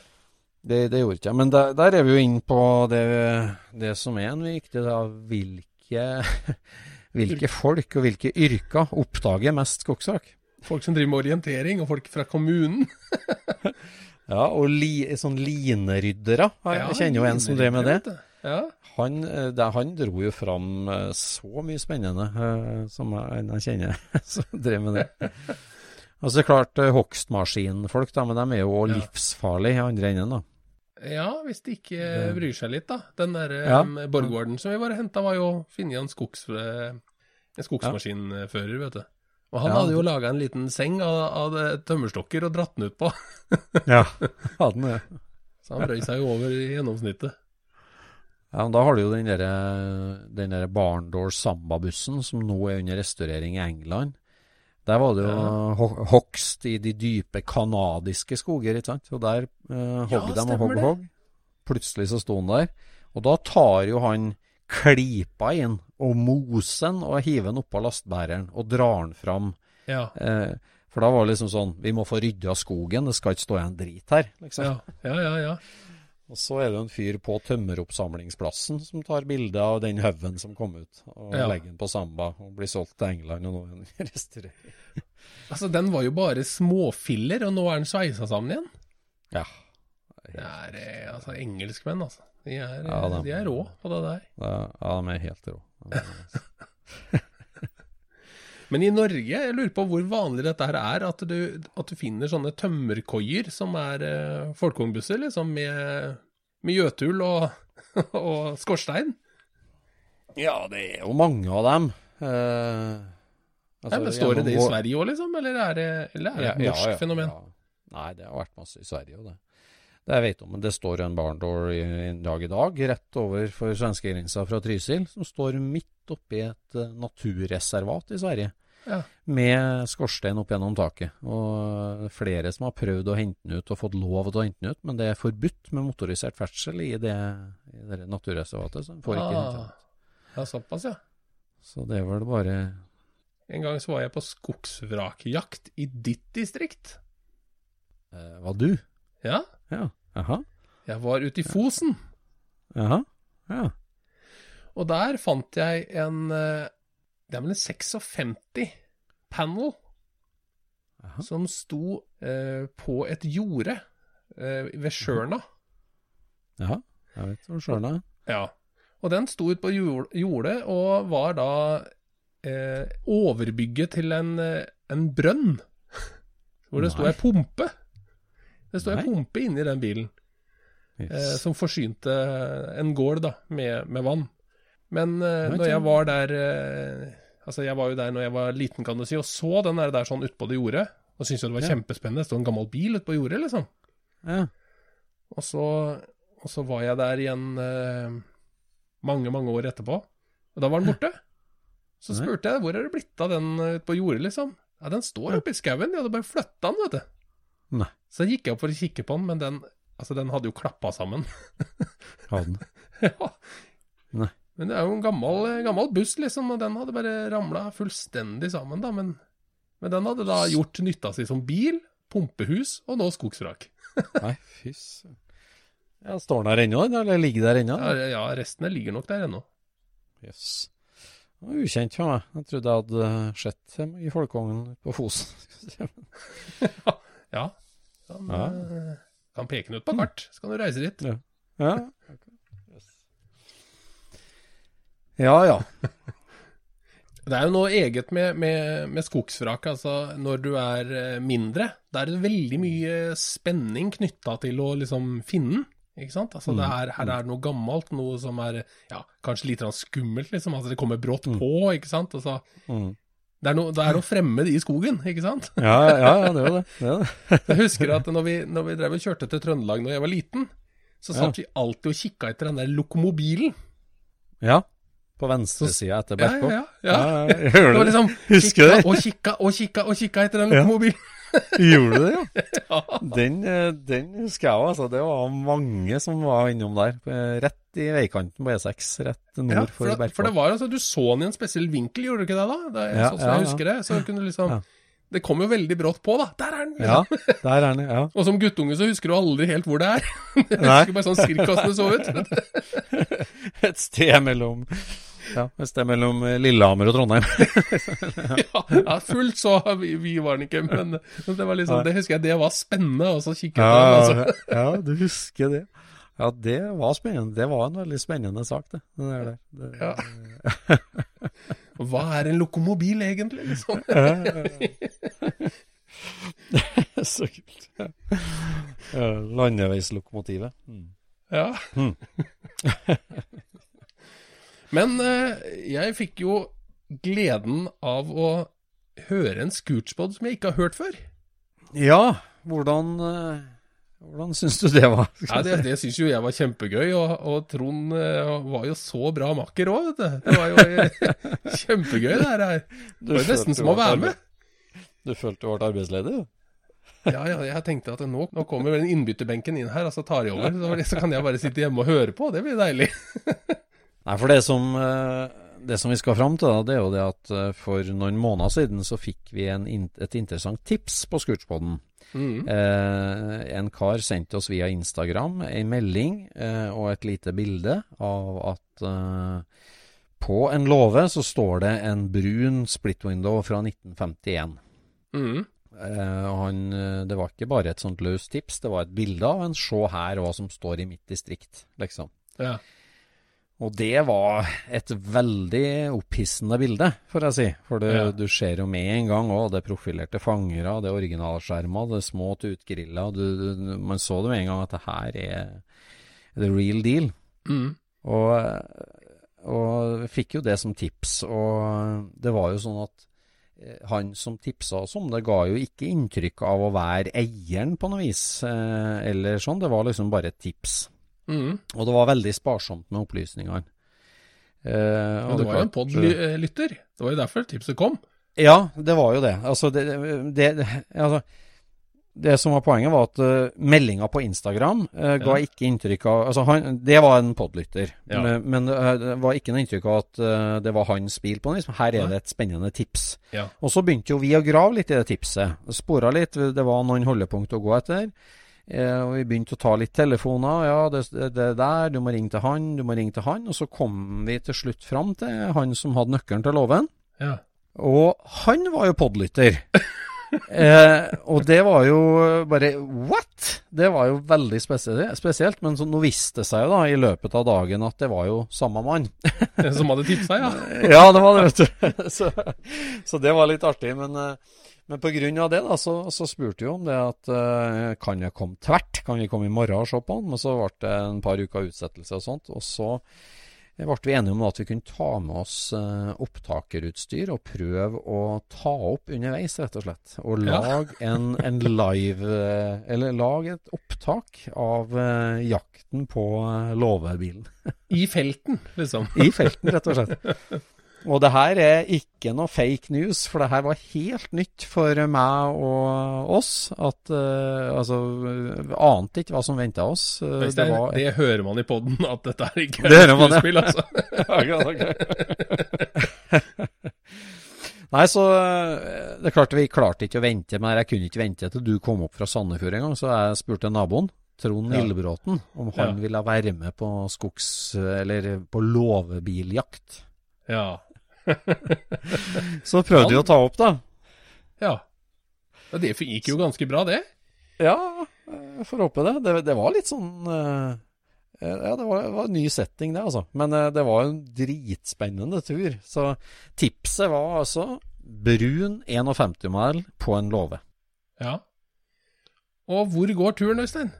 Det, det gjorde ikke jeg. Men der, der, er vi jo inne på det, det som er en viktig, da. Hvilke, hvilke folk og hvilke yrker oppdager mest skogsak?
Folk som driver med orientering, og folk fra kommunen.
ja, og li, sånn lineryddere. Jeg kjenner jo en som driver med det. Ja. Han, eh, det, han, dro jo fram eh, så mye spennende uh, som jeg, jeg kjenner som drev med det. Og så klart hogstmaskinfolk, da, men de er jo livsfarlige i andre enden, da.
Ja, hvis de ikke bryr seg litt, da. Den der ja. Borgården som vi bare henta, var jo funnet en, skogs, en skogsmaskinfører, vet du. Og han ja. hadde jo laga en liten seng av, av tømmerstokker og dratt den ut på.
ja, hadde han det.
Så han brøy seg jo over i gjennomsnittet.
Ja, men Da har du jo den der, den der Barndor Samba-bussen som nå er under restaurering i England. Der var det jo ja. hogst i de dype canadiske skoger, ikke sant. Og der eh, hogg ja, de og hogg og hogg. Plutselig så sto han der. Og da tar jo han klypa inn og mosen og hiver den oppå lastebæreren og drar den fram.
Ja.
Eh, for da var det liksom sånn Vi må få rydda skogen, det skal ikke stå igjen drit her, liksom.
Ja, ja, ja. ja.
Og så er det en fyr på tømmeroppsamlingsplassen som tar bilde av den haugen som kom ut, og ja. legger den på Samba og blir solgt til England, og nå er den restaurert.
altså, den var jo bare småfiller, og nå er den sveisa sammen igjen?
Ja.
Det er eh, altså engelskmenn, altså. De er, ja, de, de er rå på det der.
Ja, de er helt rå.
Men i Norge, jeg lurer på hvor vanlig dette her er, at du, at du finner sånne tømmerkoier som er eh, folkevognbusser, liksom, med, med gjøtul og, og skorstein?
Ja, det er jo mange av dem. Eh,
altså, ja, men Står det det i Sverige òg, liksom, eller er det, eller er det et norsk ja, ja, fenomen?
Nei, det har vært masse i Sverige òg, det. Det jeg vet om, men det står en barndoor i, en dag i dag, rett over for svenskegrensa fra Trysil, som står midt oppi et uh, naturreservat i Sverige. Ja. Med skorstein opp gjennom taket. Og flere som har prøvd å hente den ut og fått lov til å hente den ut, men det er forbudt med motorisert ferdsel i det, i det naturreservatet. Så får ikke hente den ut.
Ja, såpass, ja.
Så det var det bare
En gang så var jeg på skogsvrakjakt i ditt distrikt.
Eh, var du?
Ja.
Ja. Aha.
Jeg var ute i Fosen.
Aha. Ja.
Og der fant jeg en eh, Det er vel en 56 panel Aha. som sto eh, på et jorde eh, ved Sjørna.
Ja, jeg vet hvor Sjørna er.
Ja. Og den sto ute på jordet og var da eh, overbygget til en, eh, en brønn. Hvor det sto ei pumpe. Det står en pumpe inni den bilen yes. eh, som forsynte en gård da, med, med vann. Men eh, når jeg var der eh, Altså, jeg var jo der når jeg var liten, kan du si, og så den der, der sånn utpå det jordet. Og syntes jo det var ja. kjempespennende. Det sto en gammel bil utpå jordet, liksom.
Ja.
Og så, og så var jeg der igjen mange, mange år etterpå. Og da var den borte. Så spurte jeg hvor er det blitt av den på jordet, liksom. Ja, den står oppe i skauen. De hadde bare flytta den, vet du.
Nei.
Så gikk jeg opp for å kikke på den, men den, altså, den hadde jo klappa sammen.
Hadde den?
ja. Nei. Men det er jo en gammel, gammel, buss, liksom, og den hadde bare ramla fullstendig sammen, da. Men, men, den hadde da gjort nytta si som bil, pumpehus og nå skogsvrak.
Nei, fy ja, Står den der ennå, eller ligger der ennå?
Ja, ja, resten ligger nok der ennå.
Jøss. Yes. Det var ukjent for meg. Jeg trodde jeg hadde sett i Folkongen på Fosen.
ja. Ja. Kan, ja. Uh, kan peke den ut på kart, så kan du reise dit.
Ja, ja. ja. ja.
Det er jo noe eget med, med, med skogsvrak. Altså, når du er eh, mindre, da er det veldig mye spenning knytta til å liksom finne den. Ikke sant? Altså, det er, her er det noe gammelt, noe som er ja, kanskje litt skummelt, liksom. Altså, det kommer brått mm. på, ikke sant. Altså, mm. Det er, noe, det er noe fremmed i skogen, ikke sant?
Ja, ja, ja det er det. det, er det.
jeg husker at når vi, når vi drev og kjørte til Trøndelag når jeg var liten, så satt ja. vi alltid og kikka etter den der lokomobilen.
Ja. På venstresida etter Berkå.
Ja, ja, ja. ja. ja det var liksom Husker det? Og kikka og kikka og kikka etter den lokomobilen.
Gjorde du det, ja? Den, eh, den husker jeg òg, altså. Det var mange som var innom der. Rett rett i veikanten på E6, rett nord
ja,
for,
for, for det var altså, Du så den i en spesiell vinkel, gjorde du ikke det da? Det er,
Ja,
sånn som
ja,
jeg
ja.
husker det. Så kunne du liksom Det kom jo veldig brått på, da. Der er den!
Ja,
Liksom.
der er den, ja.
Og som guttunge så husker du aldri helt hvor det er. Jeg husker bare sånn cirka hvordan det så ut.
Et sted mellom ja, et sted mellom eh, Lillehammer og Trondheim.
ja, ja, fullt så vi, vi var den ikke, men men det var liksom, det husker jeg det var spennende. Og så kikket jeg
Ja,
altså.
ja, du husker det. Ja, det var spennende. Det var en veldig spennende sak, det. det, det.
Ja. Hva er en lokomobil egentlig, liksom?
Så kult. Ja. Landeveislokomotivet. Mm.
Ja. Men eh, jeg fikk jo gleden av å høre en scootspod som jeg ikke har hørt før.
Ja, hvordan, eh, hvordan syns du det var?
Nei, det det syns jo jeg var kjempegøy, og, og Trond uh, var jo så bra makker òg, vet du. Det var jo kjempegøy, det her. Det var nesten som å være med.
Du følte du ble arbeidsledig, jo?
Ja, ja, jeg tenkte at nå, nå kommer vel innbytterbenken inn her, og så tar de over. Så, så kan jeg bare sitte hjemme og høre på, det blir deilig.
Nei, for det som, eh, det som vi skal fram til, da, det er jo det at eh, for noen måneder siden så fikk vi en, et interessant tips på Scootspoden. Eh, en kar sendte oss via Instagram en melding eh, og et lite bilde av at eh, på en låve så står det en brun split window fra 1951.
Mm.
Eh, han, eh, det var ikke bare et sånt løst tips, det var et bilde av en se her hva som står i mitt distrikt, liksom.
Ja.
Og det var et veldig opphissende bilde, får jeg si. For det,
Ja.
du ser jo med en gang òg, det er profilerte fangere, det er originalskjermer, det er små tutgriller. Man så det med en gang at det her er the real deal.
Mm.
Og, og fikk jo det som tips. Og det var jo sånn at eh, han som tipsa oss om det, ga jo ikke inntrykk av å være eieren på noe vis. Eh, eller sånn, det var liksom bare et tips.
Mm.
Og det var veldig sparsomt med opplysningene. Eh,
Men det var jo en podlytter. Det var jo derfor tipset kom.
Ja, det var jo det. Altså, det, det, det, altså, det som var poenget, var at uh, meldinga på Instagram uh, ga
Ja.
ikke inntrykk av altså han, Det var en podlytter,
Ja.
men, det uh, det var ikke noe inntrykk av at uh, det var hans bil på den, liksom. Her er det et spennende tips.
Ja.
Og så begynte jo vi å grave litt i det tipset. Spora litt. Det var noen holdepunkt å gå etter. Eh, og Vi begynte å ta litt telefoner. Ja, det, det, der, du må ringe til han, du må ringe til han. Og så kom vi til slutt fram til han som hadde nøkkelen til låven.
Ja.
Og han var jo podlytter. eh, og det var jo bare What?! Det var jo veldig spesielt men så, nå viste det seg jo da i løpet av dagen at det var jo samme mann.
Som hadde tipsa, ja.
ja, det var det, vet du. så, så det var litt artig. Men, eh, men av det da, så, så spurte vi om det at uh, kan jeg komme tvert? Kan vi komme i morgen og se på han? Men så ble det en par uker utsettelse og sånt. Og så ble vi enige om at vi kunne ta med oss uh, opptakerutstyr og prøve å ta opp underveis, rett og slett. Og
Ja.
lage en, en live eh, Eller lage et opptak av jakten på låvebilen.
I felten, liksom.
I felten, rett og slett. Og det her er ikke noe fake news, for det her var helt nytt for meg og oss. At uh, Altså, ante ikke hva som venta oss. Uh,
Det,
det var
det hører man i poden, at dette er ikke
Det
skuespill, altså.
Nei, så eh, det er klart vi klarte ikke å vente, men jeg kunne ikke vente til du kom opp fra Sandefjord en gang, så jeg spurte naboen, Trond. Lillebråten, om han
Ja.
ville være med på skogs... eller på låvebiljakt.
Ja.
Så prøvde vi å ta opp, da.
ja. Ja, Det gikk jo ganske bra, det.
Ja, jeg får håpe det. Det, det var litt sånn eh, Ja, det var, det var en ny setting, det, altså. Men eh, det var en dritspennende tur. Så tipset var altså brun 51-modell på en låve.
Ja. Og hvor går turen, Øystein?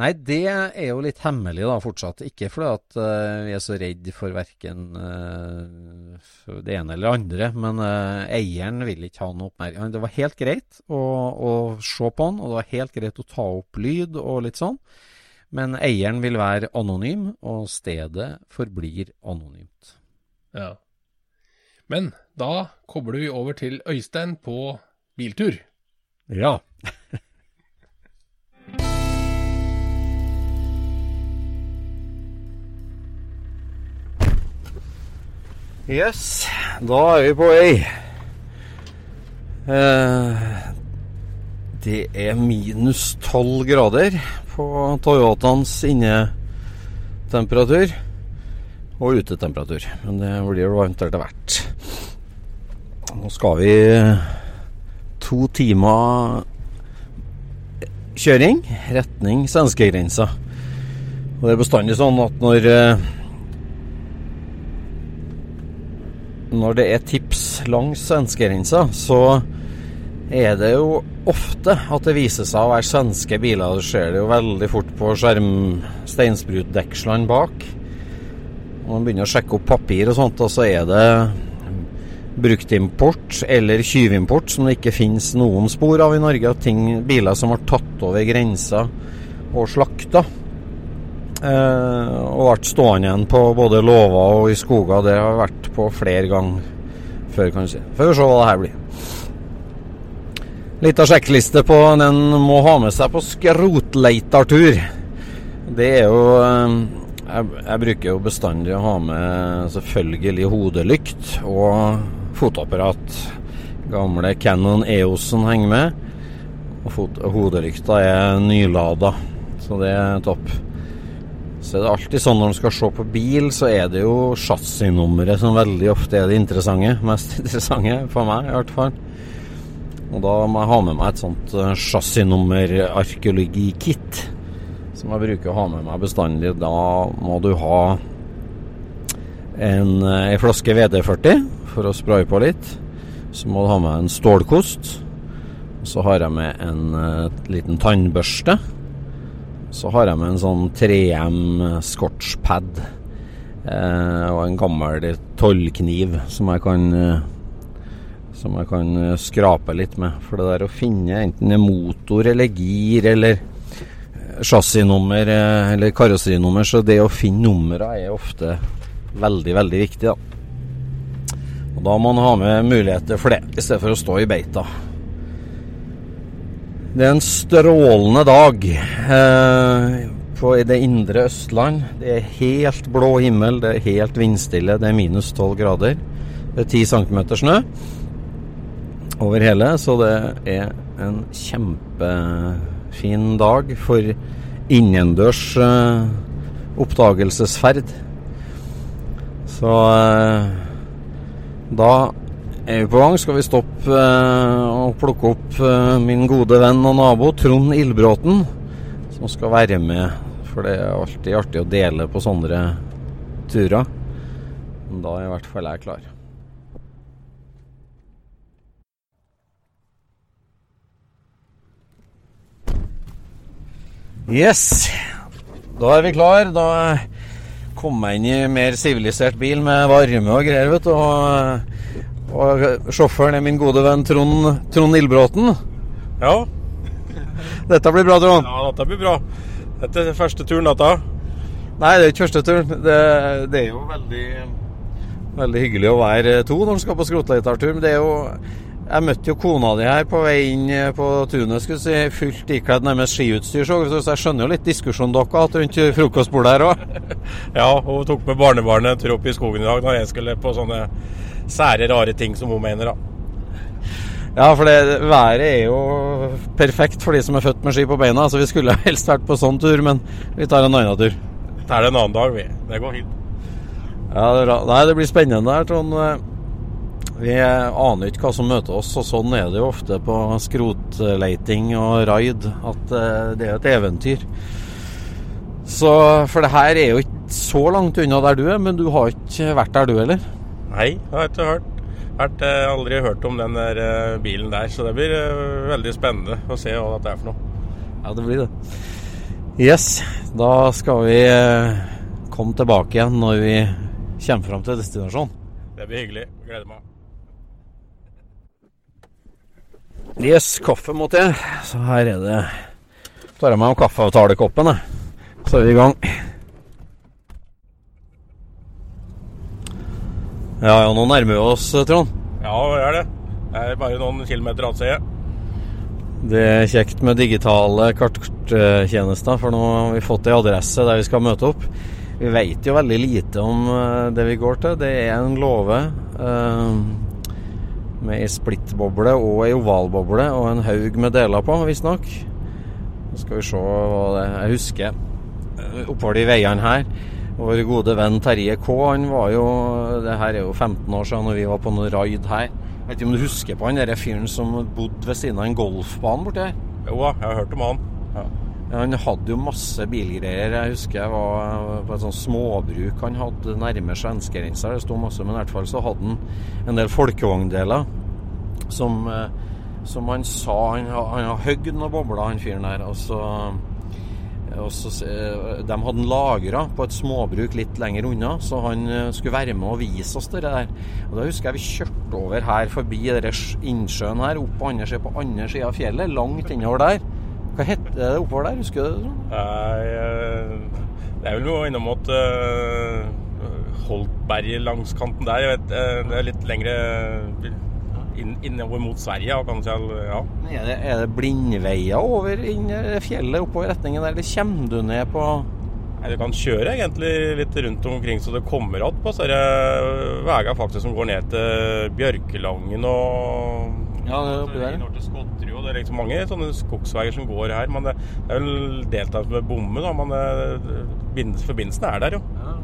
Nei, det er jo litt hemmelig da, fortsatt. Ikke fordi at uh, vi er så redd for verken eh, det ene eller det andre, men uh, eieren vil ikke ha noe oppmerksomhet. Det var helt greit å, å se på han, og det var helt greit å ta opp lyd og litt sånn. Men eieren vil være anonym, og stedet forblir anonymt.
Ja. Men da kobler vi over til Øystein på biltur.
Ja. Yes, da er vi på vei. Eh, det er minus tolv grader på Toyotaens innetemperatur og utetemperatur. Men det blir varmt etter hvert. Nå skal vi to timer kjøring retning svenskegrensa. Og det er bestandig sånn at når eh, Når det er tips langs svenskegrensa, så er det jo ofte at det viser seg å være svenske biler. Du ser det jo veldig fort på skjerm steinsprutdekslene bak. Når man begynner å sjekke opp papir og sånt, og så er det bruktimport eller tyvimport som det ikke finnes noen spor av i Norge. Ting, biler som har tatt over grensa og slakta. Eh, og vært stående igjen på både låva og i skoger. Det har vært på flere ganger før, kan du si. Får vi se hva det her blir. Litt av sjekkliste på den må ha med seg på skrotleitartur. Det er jo eh, jeg, jeg, bruker jo bestandig å ha med selvfølgelig hodelykt og fotoapparat. Gamle Cannon EOS-en henger med. Og hodelykta er nylada, så det er topp. Så er det alltid sånn når man skal se på bil, så er det jo chassisnummeret som veldig ofte er det interessante. Mest interessante for meg, i hvert fall. Og da må jeg ha med meg et sånt uh, chassisnummer-arkeologi-kit. Som jeg bruker å ha med meg bestandig. Da må du ha en, en eh, flaske VD40 for å spraye på litt. Så må du ha med en stålkost. Så har jeg med en uh, liten tannbørste. Så har jeg med en sånn 3M scotchpad eh, og en gammel tollkniv som jeg kan eh, som jeg kan eh, skrape litt med. For det der å finne enten en motor eller gir eller eh, chassisnummer eller karosserinummer, så det å finne numrene er ofte veldig, veldig viktig, da. Og da må man ha med muligheter for det, i stedet for å stå i beita. Det er en strålende dag eh, på, det indre Østland. Det er helt blå himmel, det er helt vindstille, det er minus 12 grader. Det er 10 cm snø over hele, så det er en kjempefin dag for innendørs eh, oppdagelsesferd. Så eh, da er vi på gang. Skal vi stoppe eh, og plukke opp eh, min gode venn og nabo Trond Ildbråten, som skal være med. For det er alltid artig å dele på sånne turer. Da er i hvert fall jeg klar. Yes, da er vi klar. Da kom jeg inn i mer sivilisert bil med varme og greier, vet du. Og og sjåføren er min gode venn Trond, Trond Ildbråten.
Ja.
Dette blir bra, Trond?
Ja, dette blir bra. Dette er første turen, dette.
Nei, det er ikke første turen. Det, det, er jo veldig, veldig hyggelig å være to når man skal på skrotleitartur. Men det er jo Jeg møtte jo kona di her på vei inn på tunet, skulle si, fullt ikledd nærmest skiutstyr. Så jeg skjønner jo litt diskusjon dere har hatt rundt frokostbordet her òg.
ja, hun tok med barnebarnet en tur opp i skogen i dag da jeg skulle på sånne sære, rare ting som hun mener, da.
Ja, for det, været er jo perfekt for de som er født med ski på beina. Så vi skulle helst vært på sånn tur, men vi tar en annen tur.
Tar det en annen dag, vi. Det går fint.
Ja, det, Nei, det blir spennende her, Trond. Vi aner ikke hva som møter oss, og sånn er det jo ofte på skrotleiting og raid. At eh, det er et eventyr. Så For det her er jo ikke så langt unna der du er, men du har ikke vært der du heller?
Nei, jeg har ikke hørt. Vært, eh, aldri hørt om den der eh, bilen der, så det blir eh, veldig spennende å se hva det er for noe.
Ja, det blir det. Yes, da skal vi komme tilbake igjen når vi kommer fram til destinasjonen.
Det blir hyggelig. Gleder meg.
Yes, kaffe må til. Så her er det Tar jeg meg av kaffeavtalekoppen, så er vi i gang. Ja, ja, nå nærmer vi oss, Trond.
Ja, vi er det. Det er bare noen kilometer av sted.
Det er kjekt med digitale karttjenester, for nå har vi fått ei adresse der vi skal møte opp. Vi vet jo veldig lite om det vi går til. Det er en låve med ei splittboble og ei ovalboble og en haug med deler på, visstnok. Så skal vi se hva det er. Jeg husker oppover de veiene her. Vår gode venn Terje K. Han var jo Det her er jo 15 år siden når vi var på noen raid her. Jeg vet ikke om du husker på han derre fyren som bodde ved siden av en golfbane borti her?
Jo da, jeg har hørt om han. Ja.
Han hadde jo masse bilgreier. Jeg husker jeg var på et sånt småbruk han hadde nærme svenskegrensa. Det sto masse, men i hvert fall så hadde han en del folkevogndeler som, eh, som han sa Han, han har høgd noen bobler, han fyren der. Og så, og så De hadde han lagra på et småbruk litt lenger unna, så han eh, skulle være med og vise oss det der. Og Da husker jeg vi kjørte over her forbi innsjøen her, opp på andre siden, på andre siden av fjellet, langt innover der. Hva heter det oppover der, husker du det?
Nei, eh, det er vel noe innom mot Holtberg langs kanten der. Jeg vet, litt lengre inn, innover mot Sverige. Kanskje, ja.
Er det, er det blindveier over inn fjellet oppover retningen der, eller kommer du ned på
Nei, Du kan kjøre egentlig litt rundt omkring så det kommer opp på sånne veier faktisk som går ned til Bjørkelangen og
ja, det er oppi der.
Til Skotterud, det er liksom mange sånne skogsveier som går her. Men det, er vel delt med bomme, da. Men forbindelsen er der, jo. Ja.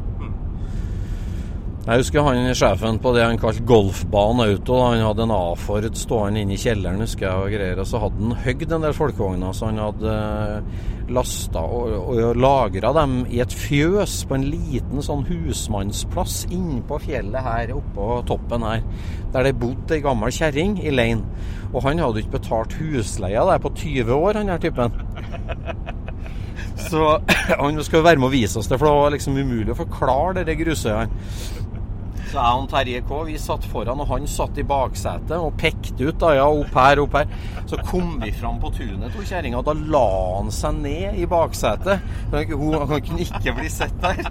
Jeg husker han sjefen på det han kalte Golfbane Auto. Han hadde en A-Ford stående inne i kjelleren, husker jeg, og greier. Og så hadde han høgd en del folkevogner, så han hadde lasta og, og lagra dem i et fjøs på en liten sånn husmannsplass innpå fjellet her oppå toppen her. Der det bodde ei gammel kjerring i Lein. Og han hadde ikke betalt husleia der på 20 år, han her typen. Så han skulle være med å vise oss det, for det var liksom umulig å forklare de grusøyene. Så jeg og Terje K vi satt foran, og han satt i baksetet og pekte ut. da, ja, opp her, opp her. Så kom vi fram på tunet til kjerringa, og da la han seg ned i baksetet. Hun, han kunne ikke bli sett der.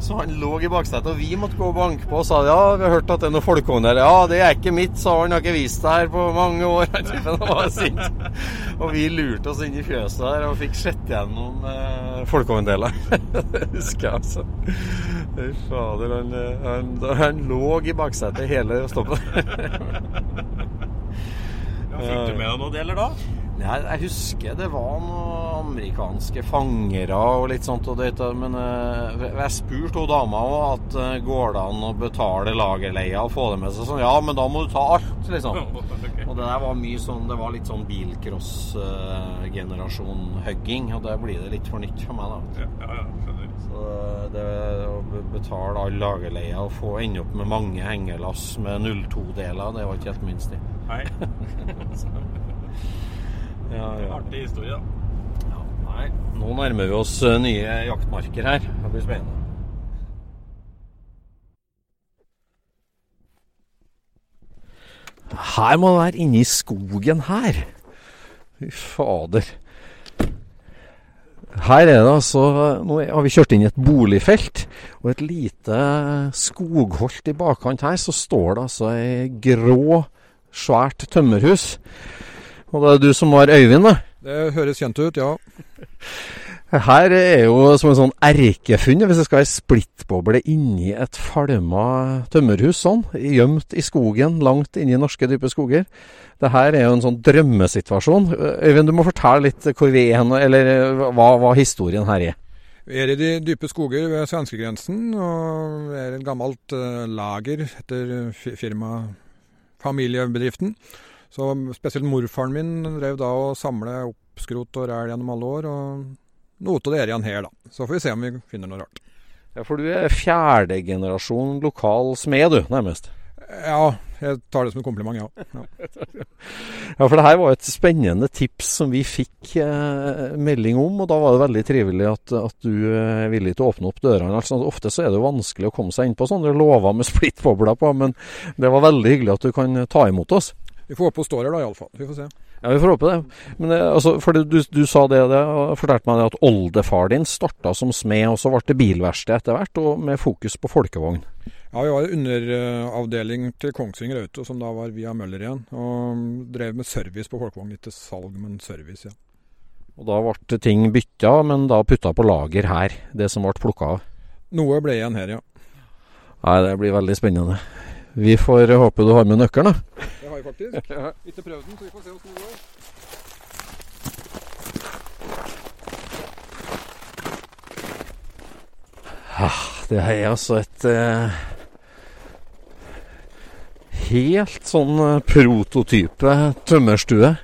Så han lå i baksetet, og vi måtte gå og banke på og sa ja, vi har hørt at det er noen folkevogn her. Ja, det er ikke mitt, sa han. Har ikke vist det her på mange år. Han var sint. Og vi lurte oss inn i fjøset der og fikk sett gjennom eh, folkevogndeler. det husker jeg, altså. Fader, han, han, han, lå i baksetet hele stoppet.
ja, fikk du med deg noen deler da?
Nei, jeg husker det var noen amerikanske fangere og litt sånt. Og det, men uh, jeg spurte hun dama òg at uh, går det an å betale lagerleia og få det med seg sånn. Ja, men da må du ta alt, liksom. Og det der var mye sånn Det var litt sånn bilcross-generasjon-hugging. Uh, og det blir det litt for nytt for meg, da.
Ja, ja, ja,
det å betale all lagerleia og få ende opp med mange hengelass med 02-deler, det var ikke helt minst i.
Nei.
ja, ja.
Artig historie, da.
Ja, nei. Nå nærmer vi oss nye jaktmarker her. Det blir spennende. Her må det være inni skogen her. Fy fader. Her er det altså Nå har vi kjørt inn i et boligfelt, og et lite skogholt i bakkant her, så står det altså ei grå, svært tømmerhus. Og det er du som var Øyvind, da?
Det høres kjent ut, ja.
Her er jo som en sånn erkefunn, hvis det skal være splittboble inni et falma tømmerhus sånn, gjemt i skogen, langt inni norske dype skoger. Det her er jo en sånn drømmesituasjon. Øyvind, du må fortelle litt hvor vi er, eller hva, hva historien her er.
Vi er i de dype skoger ved svenskegrensen, og vi er et gammelt uh, lager etter firma familiebedriften. Så spesielt morfaren min drev da og samle opp skrot og ræl gjennom alle år. og noe av det er igjen her, da. Så får vi se om vi finner noe rart.
Ja, For du er fjerde generasjon lokal smed, du, nærmest?
Ja, jeg tar det som en kompliment, ja.
Ja, ja for det her var et spennende tips som vi fikk eh, melding om, og da var det veldig trivelig at, at du er villig til å åpne opp dørene. Altså, ofte så er det jo vanskelig å komme seg inn på sånne lover med splittbobler på, men det var veldig hyggelig at du kan ta imot oss.
Vi får håpe hun står her da, iallfall. Vi får se.
Ja, vi får håpe det. Men altså, for du, du, sa det, det og fortalte meg det at oldefar din starta som smed, og så ble det bilverksted etter hvert, og med fokus på folkevogn.
Ja, vi var underavdeling til Kongsvinger Auto, som da var via Møller igjen. Og drev med service på folkevogn. Ikke salg, men service, ja.
Og da ble ting bytta, men da putta på lager her, det som ble plukka av?
Noe ble igjen her, ja.
Nei, det blir veldig spennende. Vi får håpe du har med nøkkelen,
da. Det har jeg faktisk. Ikke prøvd den, så vi får se hvordan det går.
Ah, det er altså et eh, helt sånn eh, prototype tømmerstue.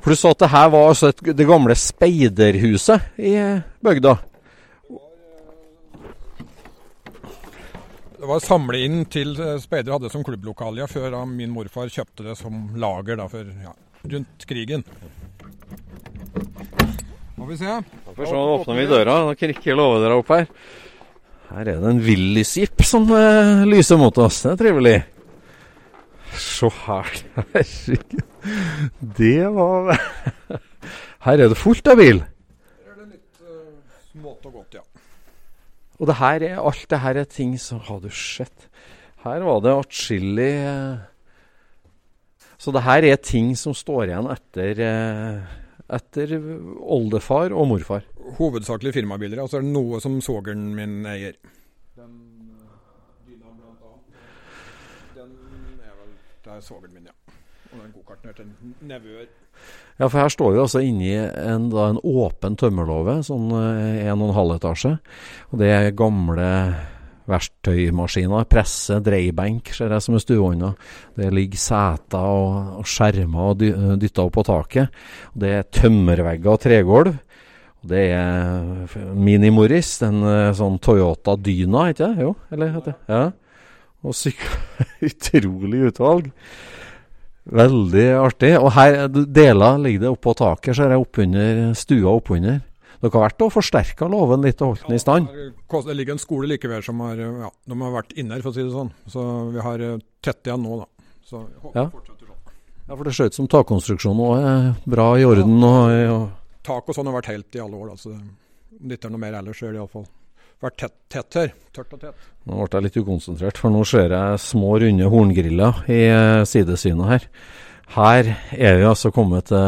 For du sa at det her var altså et, det gamle speiderhuset i bygda?
Det var samle inn til eh, speidere hadde som klubblokale før da min morfar kjøpte det som lager da, for, ja, rundt krigen. Må vi se.
Da får se, nå åpner vi døra. Nå krikker låvedøra opp her. Her er det en Willys-jeep som uh, lyser mot oss. Det er trivelig. Se her. Herregud. Det var Her er det fullt av bil.
Her er det litt uh, smått og godt, ja.
Og det her er, alt det her er ting som Har du sett? Her var det atskillig eh, Så det her er ting som står igjen etter, eh, etter oldefar og morfar.
Hovedsakelig firmabiler. altså så er det noe som svogeren min eier. Den dyna blant annet. Den er vel Det er svogeren min, ja. Og den gokarten er til nevøer.
Ja, for her står vi altså inni en, da, en åpen tømmerlåve, sånn eh, en og en halv etasje. Og det er gamle verktøymaskiner, presse, dreibenk, ser jeg som er stueånda. Det ligger seter og, og skjermer og dy, dytta opp på taket. Det er tømmervegger og tregulv. Det er Mini Morris, en eh, sånn Toyota Dyna, ikke det? Jo, eller heter det? Ja. Og sykler Utrolig utvalg. Veldig artig. Og her deler ligger det oppå taket, ser jeg, oppunder stua oppunder. Dere har vært og forsterka låven litt og holdt den i stand?
Ja, det ligger en skole like ved som har, ja, de har vært inne her, for å si det sånn. Så vi har eh, tett igjen nå, da. Så jeg håper
ja. fortsetter sånn. Ja, for det ser ut som takkonstruksjonen òg er bra i orden. Og,
og... Tak og sånn har vært helt i alle år. Altså. Om det ikke er noe mer ellers, så er det iallfall vært tett, tett, her. Tørt og tett.
Nå ble jeg litt ukonsentrert, for nå ser jeg små, runde horngriller i eh, sidesynet her. Her er vi altså kommet til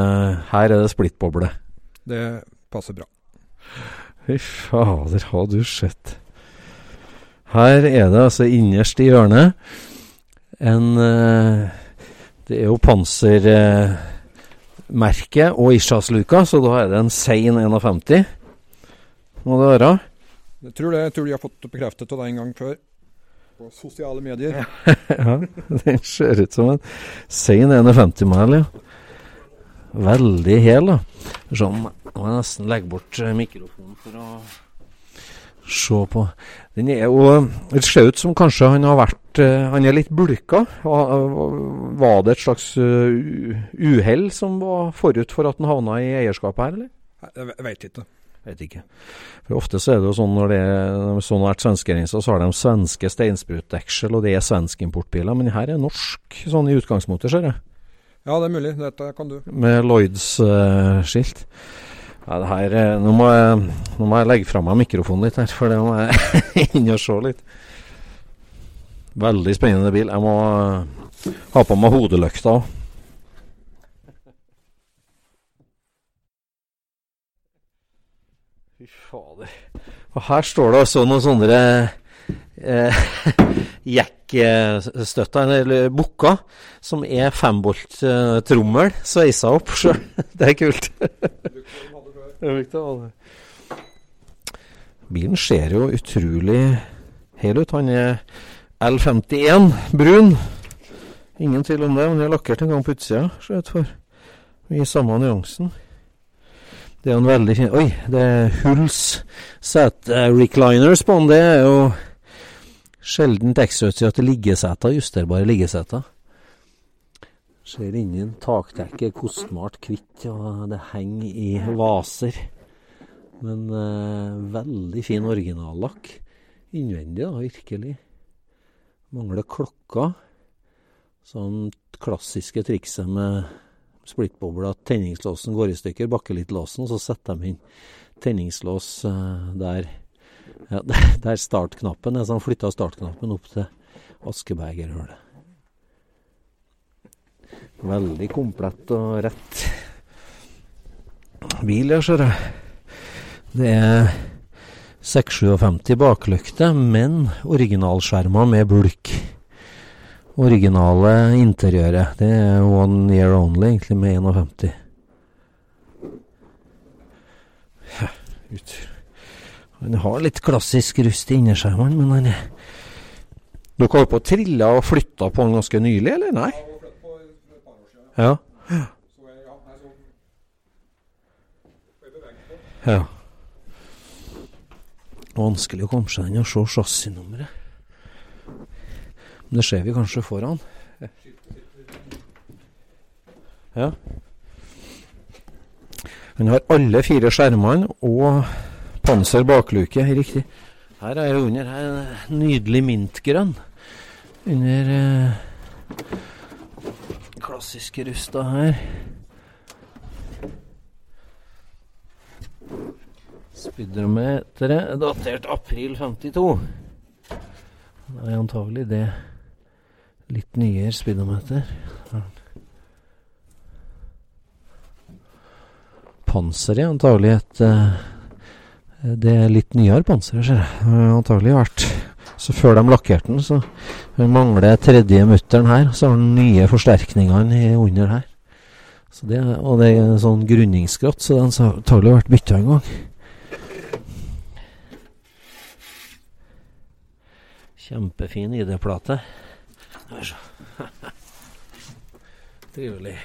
Her er det splittboble.
Det passer bra.
Fy fader, har du sett. Her er det altså innerst i hjørnet en eh, Det er jo pansermerke og Ishas-luka, så da er det en Sein 51. Må det være?
Jeg tror det. Jeg tror de har fått bekreftet det en gang før. På sosiale medier.
ja, den ser ut som en sein 51-mæl, ja. Veldig hel, da. Sånn, må jeg nesten legge bort eh, mikrofonen for å se på. Den er jo Det ser ut som kanskje han har vært eh, Han er litt bulka. Var det et slags eh, uhell som var forut for at han havna i eierskapet her, eller?
Jeg veit ikke.
Vet ikke. For Ofte så er det jo sånn når det er sånn vært svenskegrensa, så har de svenske steinsprutdeksel, og det er svenskimportbiler. Men her er norsk sånn i utgangspunktet, ser jeg.
Ja, det er mulig. Dette kan du.
Med Lloyds-skilt. Uh, ja, det her, eh, nå, må jeg, nå må jeg legge fra meg mikrofonen litt her, for det må jeg inn og se litt. Veldig spennende bil. Jeg må uh, ha på meg hodelykta òg. Fy fader. Og her står det altså noen sånne eh, jekkstøtter, eller bukker, som er fembolt-trommel eh, sveisa opp sjøl. Det er kult. Bilen ser jo utrolig hel ut. Han er L51 brun. Ingen tvil om det. men Han er lakkert en gang på utsida, ser ut for. I samme nyansen. Det er jo en veldig fin Oi, det er Hulls sete-recliners på den. Det er jo sjelden ekstrautstyr til liggeseter, justerbare liggeseter. Ser inni en taktekke, kostbart hvitt, og det henger i vaser. Men eh, veldig fin originallakk. Innvendig, da, virkelig. Mangler klokka. Sånn klassiske trikset med splittboble at tenningslåsen går i stykker, bakkelittlåsen, og så setter de inn tenningslås uh, der. Der startknappen er, så han flytta startknappen opp til askebegerhullet. Veldig komplett og rett bil, jeg ser jeg. Det er 657 baklykter, men originalskjermer med bulk. Originale interiøret. Det er one year only, egentlig, med 51. Ja, ut. Han har litt klassisk rust i innerskjermen, men han er Dere har på å trille og flytta på han ganske nylig, eller nei? Ja. Ja. Vanskelig å komme seg inn og se chassisnummeret. Det ser vi kanskje foran. Ja. Den har alle fire skjermene og panser bakluke, riktig. Her er jo under her nydelig mintgrønn. Under eh, klassiske rusta her. Speedometeret datert april 52. Det er antagelig det litt nyere speedometer. Panseret er antagelig et uh, Det er litt nyere panser, ser jeg. Antagelig vært Så før de lakkerte den, så mangler tredje mutteren her. Så har den nye forsterkningene under her. Så det, og det er sånn grunningsgrått, så den har antagelig vært bytta en gang. Kjempefin ID-plate. Trivelig.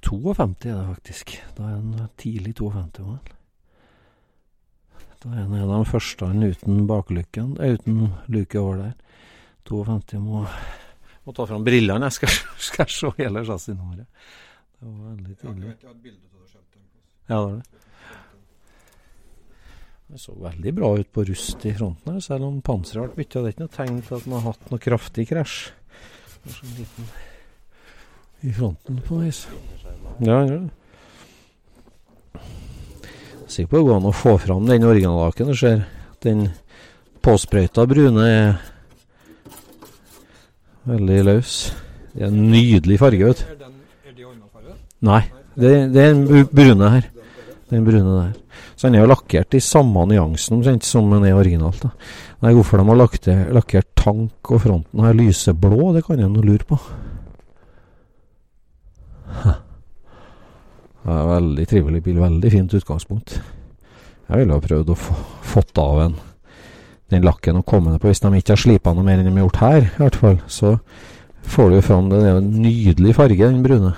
52 er det faktisk. Da er han tidlig 52 Vel? Da er han en av de første uten baklykken, eh, uten luke over der. 52 må, må ta fram brillene, jeg skal, skal se hele chassisnummeret. Det var veldig tidlig. Ja, det var det. Det så veldig bra ut på rust i fronten her, selv om panseret ble bytta. Det er ikke noe tegn til at den har hatt noe kraftig krasj. Det sånn liten i fronten på vis. Ja, ja. Sikker på det går an å få fram den originallaken. Du ser den påsprøyta brune er veldig løs. Det er en nydelig farge, vet du. Er det originalfarge? Nei, det, det er den brune her. Den brune der. Så den er jo lakkert i samme nyansen som den er originalt. da. Nei, Hvorfor de har lagt, lakkert tank og fronten her lyseblå, det kan nå lure på. Det er Veldig trivelig bil. Veldig fint utgangspunkt. Jeg ville ha prøvd å få fått av en den lakken og komme ned på. Hvis de ikke har slipa noe mer enn de har gjort her, i hvert fall, så får du jo fram. Det er jo en nydelig farge, den brune.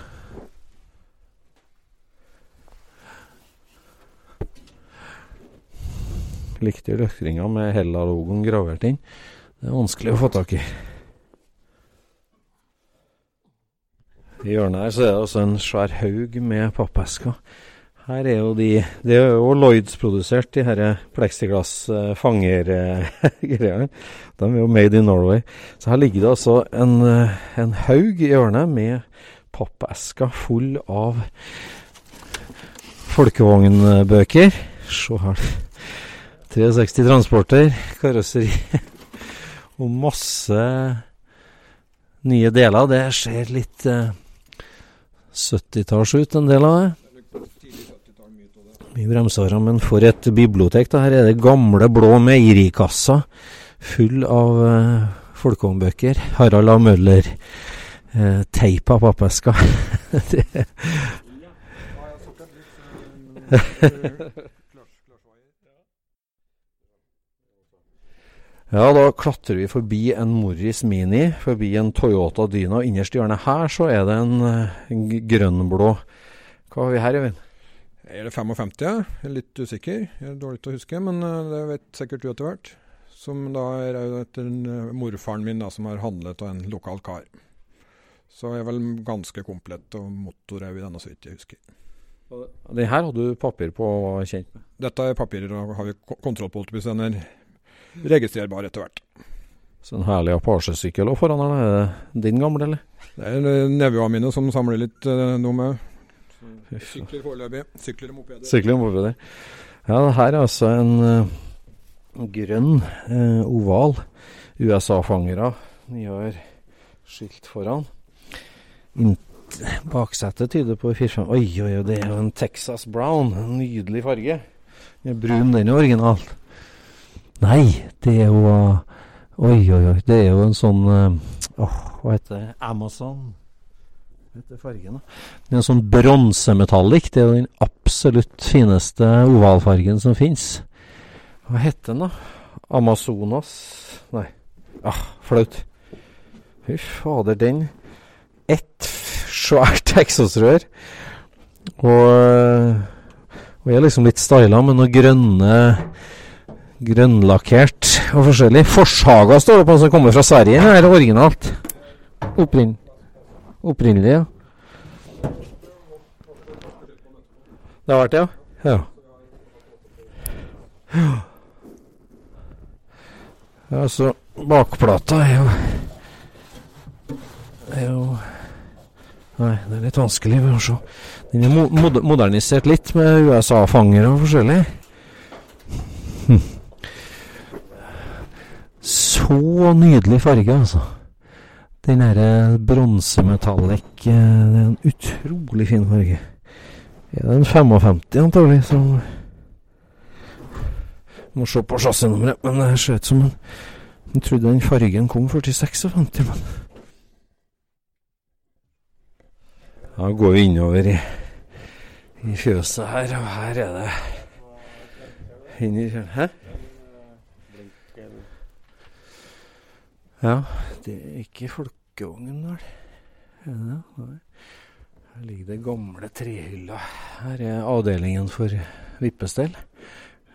Likte løkringa med Hella-logoen gravert inn. Det er vanskelig å få tak i. I hjørnet her så er det altså en svær haug med pappesker. Her er jo de Det er jo Lloyds-produsert, de her pleksiglass-fangergreiene. de er jo made in Norway. Så her ligger det altså en, en haug i hjørnet med pappesker full av folkevognbøker. Se her. 63 transporter, karosseri og masse nye deler. Det ser litt eh, 70-talls ut, en del av det. Mye bremseårer, men for et bibliotek. da. Her er det gamle, blå meierikasser full av eh, folkehåndbøker. Harald A. Møller. Eh, teipa pappesker. det Ja, da klatrer vi forbi en Morris Mini, forbi en Toyota Dyna. Og Innerst i hjørnet her så er det en, en grønnblå. Hva har vi her, Øyvind?
Er det 55? Ja. Jeg er litt usikker. Jeg er dårlig til å huske, men eh, det vet sikkert du etter hvert. Som da er etter eh, morfaren min, da, som har handlet av en lokal kar. Så jeg er vel ganske komplett, og motor er jo i denne, så vidt jeg husker.
Den her hadde du papir på og var kjent med?
Dette er papirer, og har vi kontroll på. alt registrerbar etter hvert.
Så en herlig Apache-sykkel òg foran her. Er det din gamle, eller?
Det er eh, nevøene mine som samler litt uh, noe sykler foreløpig. Sykler og mopeder.
Sykler og mopeder. Ja, det her er altså en uh, grønn uh, oval USA-fangere. Nyere skilt foran. In baksetet tyder på 4-5 Oi, oi, oi, det er jo en Texas Brown. En nydelig farge. Brun, den er original. Nei, det er jo Oi, oi, oi. Det er jo en sånn Åh, hva heter det? Amazon. Hva fargen, da? Det er en sånn bronsemetallic. Det er jo den absolutt fineste ovalfargen som fins. Hva heter den, da? Amazonas Nei. Ah, flaut. Fy fader, den. Ett svært eksosrør. Og, og jeg er liksom litt styla med noen grønne Grønnlakkert og forskjellig. Forshaga står det på, som kommer fra Sverige. Det er originalt. Opprinn opprinnelig, ja. Det har vært det, ja? Ja. Ja, så bakplata er jo er jo Nei, det er litt vanskelig. å se. Den er mod modernisert litt med USA-fangere og forskjellig. Så nydelig farge, altså. Den derre bronsemetallic Det er en utrolig fin farge. Er det en 55 antagelig som Må se på chassisnummeret, men det ser ut som en Jeg trodde den fargen kom først i 56, men Da går vi innover i, i fjøset her, og her er det inni Hæ? Ja, det er ikke folkevognen, vel? Er det? Her ligger det gamle trehylla. Her er avdelingen for vippestell.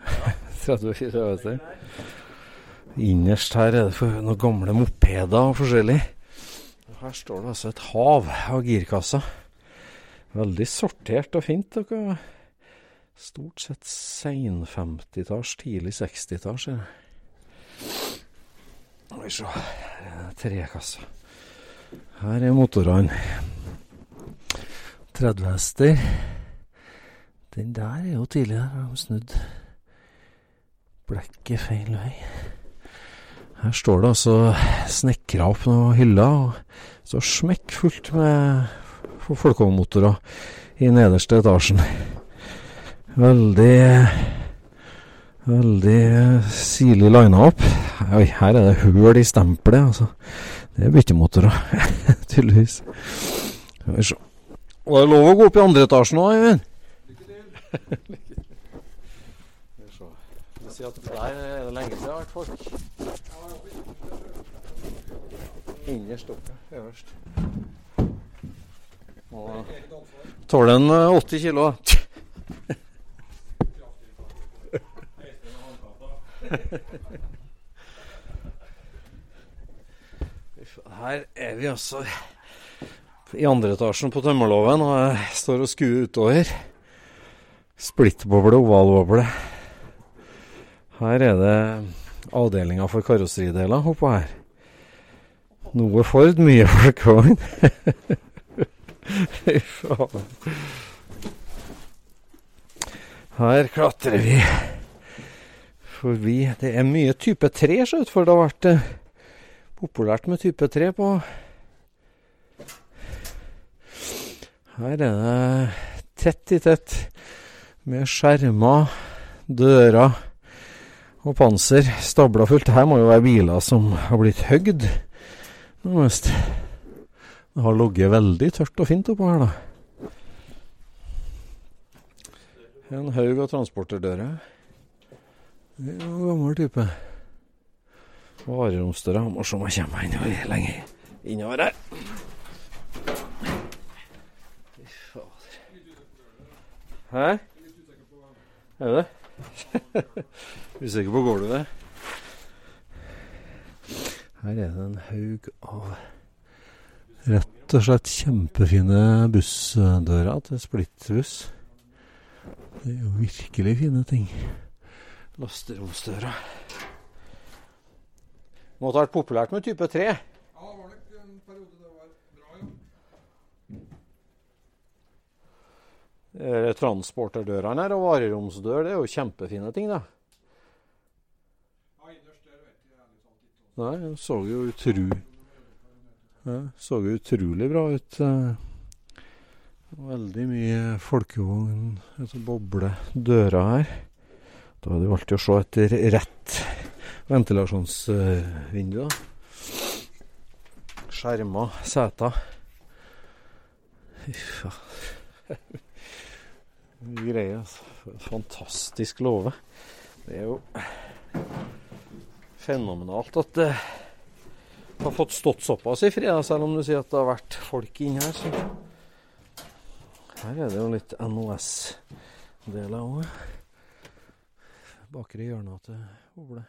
34 stell. Innerst her er det noen gamle mopeder og forskjellig. Her står det altså et hav av girkasser. Veldig sortert og fint. Dere. Stort sett sein 50-talls, tidlig 60-talls. Skal vi se Trekasser. Her er motorene. 30 hester. Den der er jo tidligere. Har de snudd blekket feil vei. Her står det altså snekra opp noen hyller, og så smekkfullt med folkevognmotorer i nederste etasjen. Veldig Veldig sirlig lina opp. Oi, her er det høl i stempelet, altså. Det er byttemotorer, tydeligvis. Skal vi se. Var det lov å gå opp i andre etasjen òg, Eivind? Si at der er det lenge siden det har vært folk. Innerst oppe, øverst. Tåler en 80 kilo, Her er vi altså i andre etasjen på tømmerlåven, og jeg står og skuer utover. Splittboble, ovalboble. Her er det avdelinga for karosserideler oppå her. Noe Ford, mye folkevogn. Fy faen. Her klatrer vi forbi. Det er mye type 3, for det har vært eh, populært med type 3 på Her er det tett i tett med skjermer, dører og panser stabla fullt. Her må jo være biler som har blitt høgd. Det har ligget veldig tørt og fint oppå her, da. En haug av transporterdører. Det er jo gammel type. Vareromsdøra. Må se om jeg kommer meg innover lenger innover her. Fy fader. Hæ? Er du det? Usikker på gulvet. Her er det en haug av rett og slett kjempefine bussdører til splittbuss. Det er jo virkelig fine ting. Lasteromsdøra. Måtte ha vært populært med type 3.
Ja, det var nok en periode det var bra, ja.
Transporterdørene her og vareromsdør, det er jo kjempefine ting, da.
Ja, innerst der vet jeg ærlig talt ikke.
Nei, den så jo utru... Ja, så jo utrolig bra ut. eh. Veldig mye folkevogn, altså boble, dører her. Da er det jo alltid å se etter rett ventilasjonsvindu. Skjermer, seter. Fy Mye greier, altså. Fantastisk låve. Det er jo fenomenalt at det har fått stått såpass i fred, selv om du sier at det har vært folk inni her. Så. Her er det jo litt NOS-deler òg. Bakre hjørnet til Ole.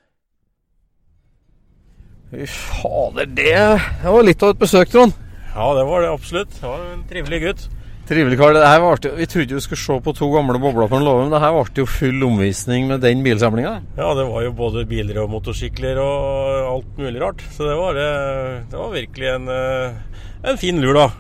Fy fader, det, det var litt av et besøk, Trond.
Ja, det var det absolutt. Det var en trivelig gutt.
Trivelig kar. Det her ble, vi trodde vi skulle se på to gamle bobler på en låve, men det her ble jo full omvisning med den bilsamlinga.
Ja, det var jo både biler og motorsykler og alt mulig rart. Så det var, eh, det var virkelig en, eh, en fin lur, da.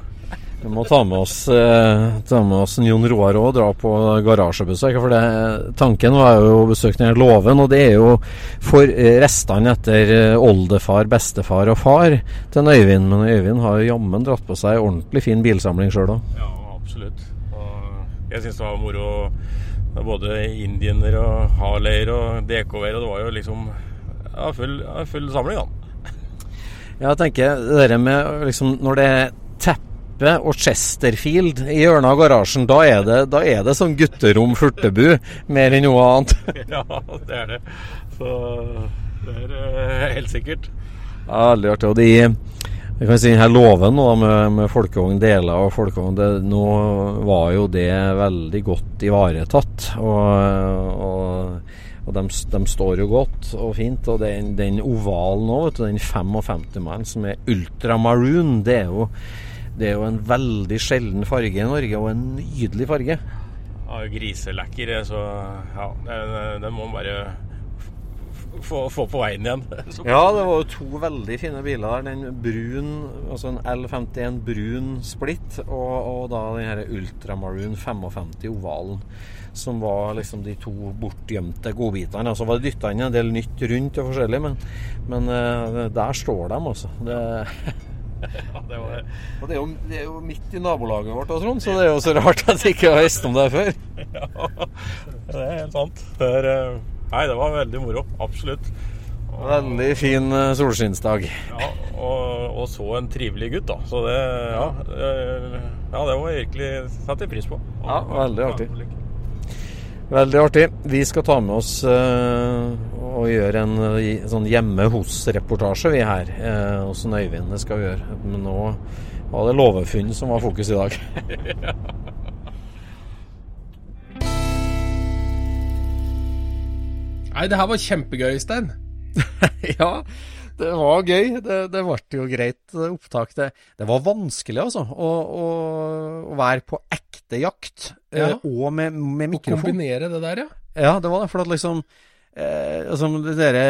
Vi må ta med oss, eh, ta med oss Jon Roar og dra på garasjebesøk. for det, Tanken var jo å besøke denne låven, og det er jo for restene etter oldefar, bestefar og far til Øyvind. Men Øyvind har jo jammen dratt på seg ordentlig fin bilsamling sjøl òg.
Ja absolutt. Og jeg syns det var moro både indianer og Harleyer og DK-er, Og det var jo liksom ja, full, full samling, da.
Jeg tenker det med liksom Når det er teppe og Chesterfield i hjørnet av garasjen, da er det, da er det som gutterom furtebu mer enn noe annet.
ja, det er det. Så det er uh, helt sikkert.
Ja, veldig artig. Og de jeg kan si denne Låven nå, med, med folkevogn deler og folkevogn det, Nå var jo det veldig godt ivaretatt. Og, og, og de, de, står jo godt og fint. Og den, den ovalen nå, vet du, den 55-mannen som er ultramaroon, det er, jo, det er jo en veldig sjelden farge i Norge, og en nydelig farge.
Ja, griselekker, så ja, den, den må man bare få, få, på veien igjen.
ja, det var jo to veldig fine biler der. Den brun, altså en L51 brun splitt, og, og da den her Ultramaroon 55 ovalen. Som var liksom de to bortgjemte godbitene. Så var det dytta inn en del nytt rundt og forskjellig, men, men uh, der står de, altså. Det
ja, det var...
Og det er, jo, det er, jo, midt i nabolaget vårt, Trond, så det er jo så rart at jeg ikke har visst om det før.
ja, det er helt sant. Det er, uh Nei, det var veldig moro. Absolutt.
Og, veldig fin uh, solskinnsdag.
Ja, og, og, så en trivelig gutt, da. Så det Ja, ja det var virkelig sette pris på.
Ja, veldig artig. Veldig artig. Vi skal ta med oss uh, og gjøre en uh, sånn hjemme hos-reportasje, vi her. Uh, Åssen Øyvind skal vi gjøre. Men nå var det låvefunn som var fokus i dag.
Nei, det her var kjempegøy, Stein.
ja, det var gøy. Det, det ble jo greit opptak. Det, det var vanskelig, altså, å, å, å, være på ekte jakt. Ja. Eh, og med, med mikrofon.
Å kombinere det der, ja.
Ja, det var det. For at liksom Eh, altså, dere,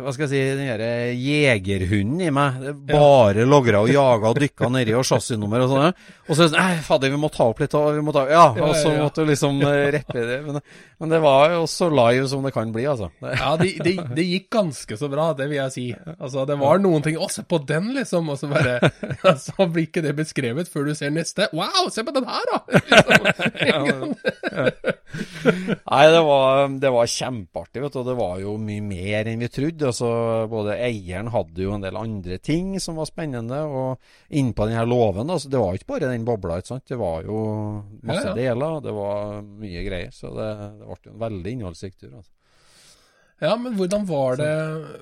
hva skal jeg si, den derre jegerhunden i meg bare ja. logra og jaga og dykka nedi og chassisnummer og sånn. Og så Nei, fader, vi må ta opp litt. Og vi må ta, ja, og så måtte du liksom eh, reppe det. Men, men, det var jo så live som det kan bli, altså.
Ja, det, det, det, gikk ganske så bra, det vil jeg si. Altså, det var noen ting Å, se på den, liksom. Og så bare Så blir ikke det beskrevet før du ser neste. Wow, se på den her, da! Liksom.
Nei, det var, det var kjempeartig, vet du det var jo mye mer enn vi trodde. Altså, både eieren hadde jo en del andre ting som var spennende. Og innpå denne låven, altså, det var ikke bare den bobla. ikke sant? Det var jo masse ja, ja. deler. Det var mye greier. Så det, det ble en veldig innholdsrik tur. Altså.
Ja, men hvordan var det,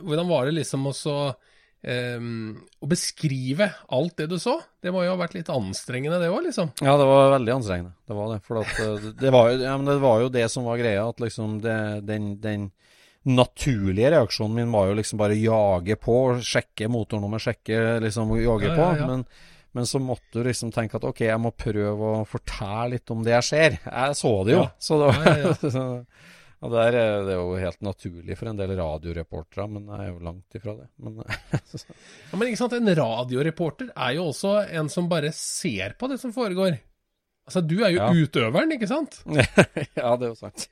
hvordan var det liksom også Um, å beskrive alt det du så, det må jo ha vært litt anstrengende det òg, liksom?
Ja, det var veldig anstrengende. Det var det. For at, eh, det, var jo, ja, det, var jo, det som var greia. At liksom det, den, den, naturlige reaksjonen min var jo liksom bare jage på, sjekke motornummer, sjekke liksom jage ja, på. Ja, ja. Men, men, så måtte du liksom tenke at ok, jeg må prøve å fortelle litt om det jeg ser. Jeg så det jo. Så det var, Og det er, det er, jo helt naturlig for en del radioreportere, men jeg er jo langt ifra det. Men,
ja, men ikke sant, en radioreporter er jo også en som bare ser på det som foregår. Altså, du er jo ja. utøveren, ikke sant?
ja, det er jo sant.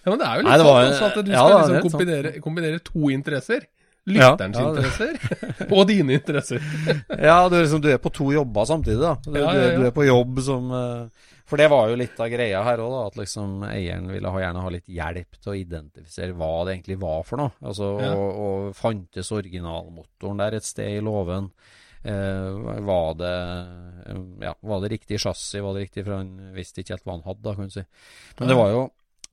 Ja, men det er jo litt Nei, sånn altså, at du skal ja, liksom kombinere, kombinere, to interesser. Lytterens ja, interesser og dine interesser.
ja, du er, liksom, du er, på to jobber samtidig. da. Du, du, du er på jobb som uh, For det var jo litt av greia her òg, at liksom eieren ville ha, gjerne ha litt hjelp til å identifisere hva det egentlig var for noe. Altså, ja. og, og, fantes originalmotoren der et sted i låven? Uh, var, det, ja, var det riktig chassis? Var det riktig, for han visste ikke helt hva han hadde, da, kan du si. Men det var jo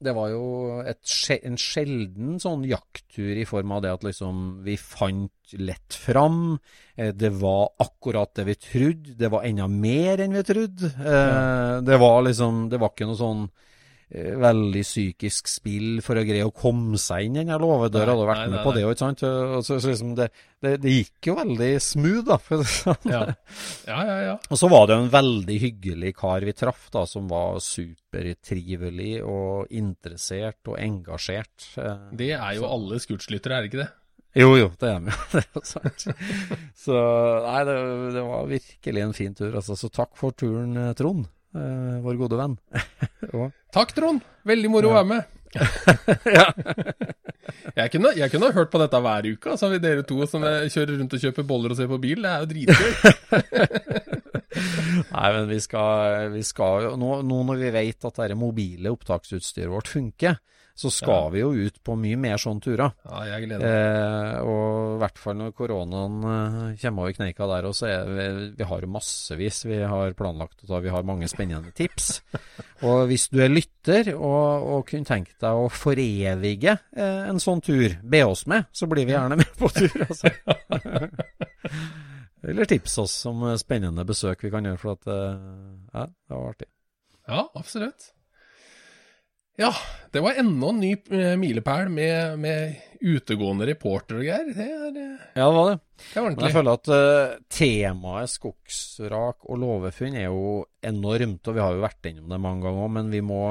det var jo et, en sjelden sånn jakttur i form av det at liksom vi fant lett fram. Eh, det var akkurat det vi trodde. Det var enda mer enn vi trodde. Eh, det var liksom Det var ikke noe sånn veldig psykisk spill for å greie å komme seg inn den låvedøra. Hadde vært nei, med nei, på nei. det, ikke sant? Så, så liksom det, det, det, gikk jo veldig smooth, da. For sånn.
ja. ja, ja, ja.
Og så var det en veldig hyggelig kar vi traff, da, som var supertrivelig og interessert og engasjert.
Eh, det er jo så. alle scootrslyttere, er det ikke det?
Jo, jo, det er vi. så nei, det, det, var virkelig en fin tur. Altså. Så takk for turen, eh, Trond. Uh, vår gode venn.
Takk, Trond. Veldig moro å være med. jeg, kunne, jeg, kunne, ha hørt på dette hver uke, altså, dere to som kjører rundt og kjøper boller og ser på bil. Det er jo dritgøy.
Nei, men vi skal, vi skal jo nå, nå, når vi vet at det mobile opptaksutstyret vårt funker, så skal ja. vi jo ut på mye mer sånne turer.
Ja, jeg gleder meg.
Eh, og i hvert fall når koronaen eh, kommer over kneika der så er vi, vi har massevis vi har planlagt å ta. Vi har mange spennende tips. og hvis du er lytter og, og kunne tenkt deg å forevige eh, en sånn tur, be oss med, så blir vi gjerne med på tur. altså. Eller tips oss om spennende besøk vi kan gjøre, for at eh, ja, det var artig.
Ja, absolutt. Ja, det var enda en ny eh, milepæl med, med, utegående reporter og greier. Det er,
eh, ja, det var det. det var jeg føler at uh, temaet skogsrak og låvefunn er jo enormt, og vi har jo vært innom det mange ganger òg, men vi må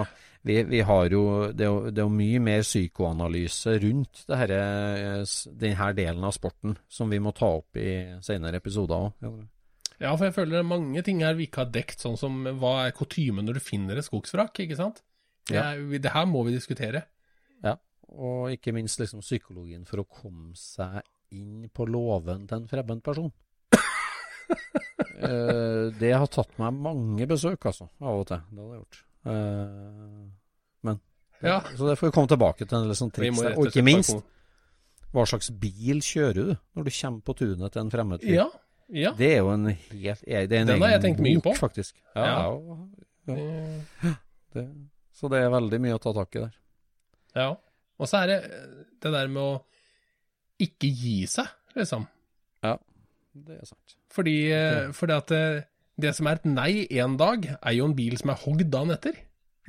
vi, vi, har jo det, er jo det er mye mer psykoanalyse rundt her, denne delen av sporten som vi må ta opp i senere episoder òg.
Ja, for jeg føler det er mange ting her vi ikke har dekt, sånn som hva er kutymen når du finner et skogsvrak, ikke sant? Det, er, det, her må vi diskutere.
Ja, og ikke minst liksom psykologien for å komme seg inn på låven til en fremmed person. uh, det har tatt meg mange besøk, altså, av og til. Det har det gjort. Uh, men ja. Så det får vi komme tilbake til en sånn triks der. Og ikke minst, hva slags bil kjører du når du kommer på tunet til en fremmed fyr?
Ja, ja.
Det er jo en helt det er en
Den har jeg tenkt mye på.
faktisk. Ja, ja. ja. Det, så det er veldig mye å ta tak i der.
Ja. Og så er det det der med å ikke gi seg, liksom.
Ja, det er sant.
Fordi, okay. fordi at det, det, som er et nei en dag, er jo en bil som er hogd dagen etter.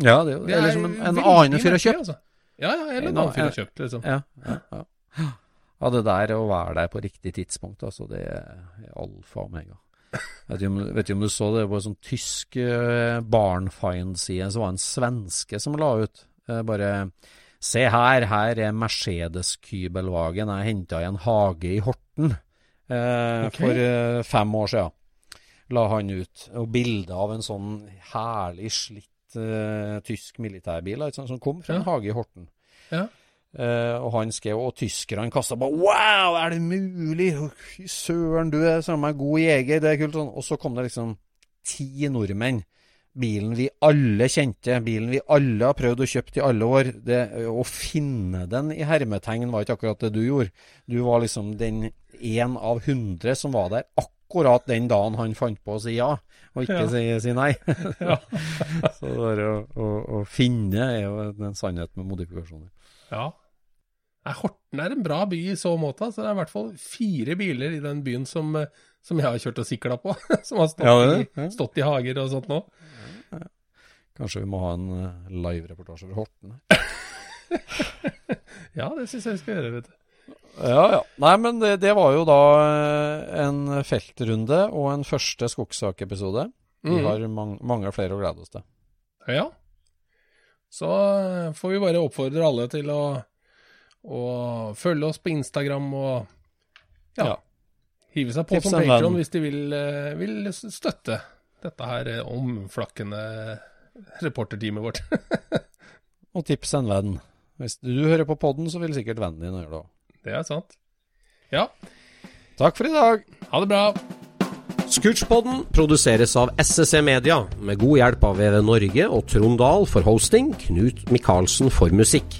Ja, det, det er, liksom en, en annen fyr har kjøpt. Altså.
Ja, ja, eller en, en annen fyr har kjøpt, liksom.
Ja, ja, ja. ja, det der å være der på riktig tidspunkt, altså, det er alfa og omega. Vet ikke, om, vet ikke om du så det på en sånn tysk uh, Barnfind-side, så var det en svenske som la ut uh, bare Se her, her er Mercedes-Kybelwagen jeg henta i en hage i Horten eh, okay. for uh, fem år siden. La han ut. Og bilde av en sånn herlig slitt tysk militærbil som kom fra en hage i Horten.
Ja.
Uh, og han skrev, og tyskerne kasta bare 'Wow, er det mulig?' 'Søren, du er sammen med god jeger', det er kult. Sånn. Og så kom det liksom ti nordmenn. Bilen vi alle kjente, bilen vi alle har prøvd å kjøpe i alle år. Det, å finne den i hermetegn var ikke akkurat det du gjorde. Du var liksom den én av hundre som var der akkurat den dagen han fant på å si ja, og ikke ja. si, si, nei. så det å, å, å, finne er jo en sannhet med modifikasjoner.
Ja. Nei, Horten er en bra by i så måte. Så det er i hvert fall fire biler i den byen som, eh, som jeg har kjørt og sikla på. som har stått, ja, i, ja. stått, i, hager og sånt nå. Ja,
Kanskje vi må ha en uh, live-reportasje over Horten?
ja, det syns jeg vi skal gjøre, vet du.
Ja, ja. Nei, men det, det, var jo da eh, en feltrunde og en første skogsakepisode. Vi mm. har mang mange flere å glede oss til.
Ja. Så eh, får vi bare oppfordre alle til å, å følge oss på Instagram og ja, ja. hive seg på Tips som Patron hvis de vil, eh, vil, støtte dette her eh, omflakkende reporterteamet vårt.
og tips en venn. Hvis du hører på podden, så vil sikkert vennen din gjøre det òg.
Det er sant. Ja.
Takk for i dag.
Ha det bra.
Scootspodden produseres av SSC Media, med god hjelp av VV Norge og Trond Dahl for hosting, Knut Micaelsen for musikk.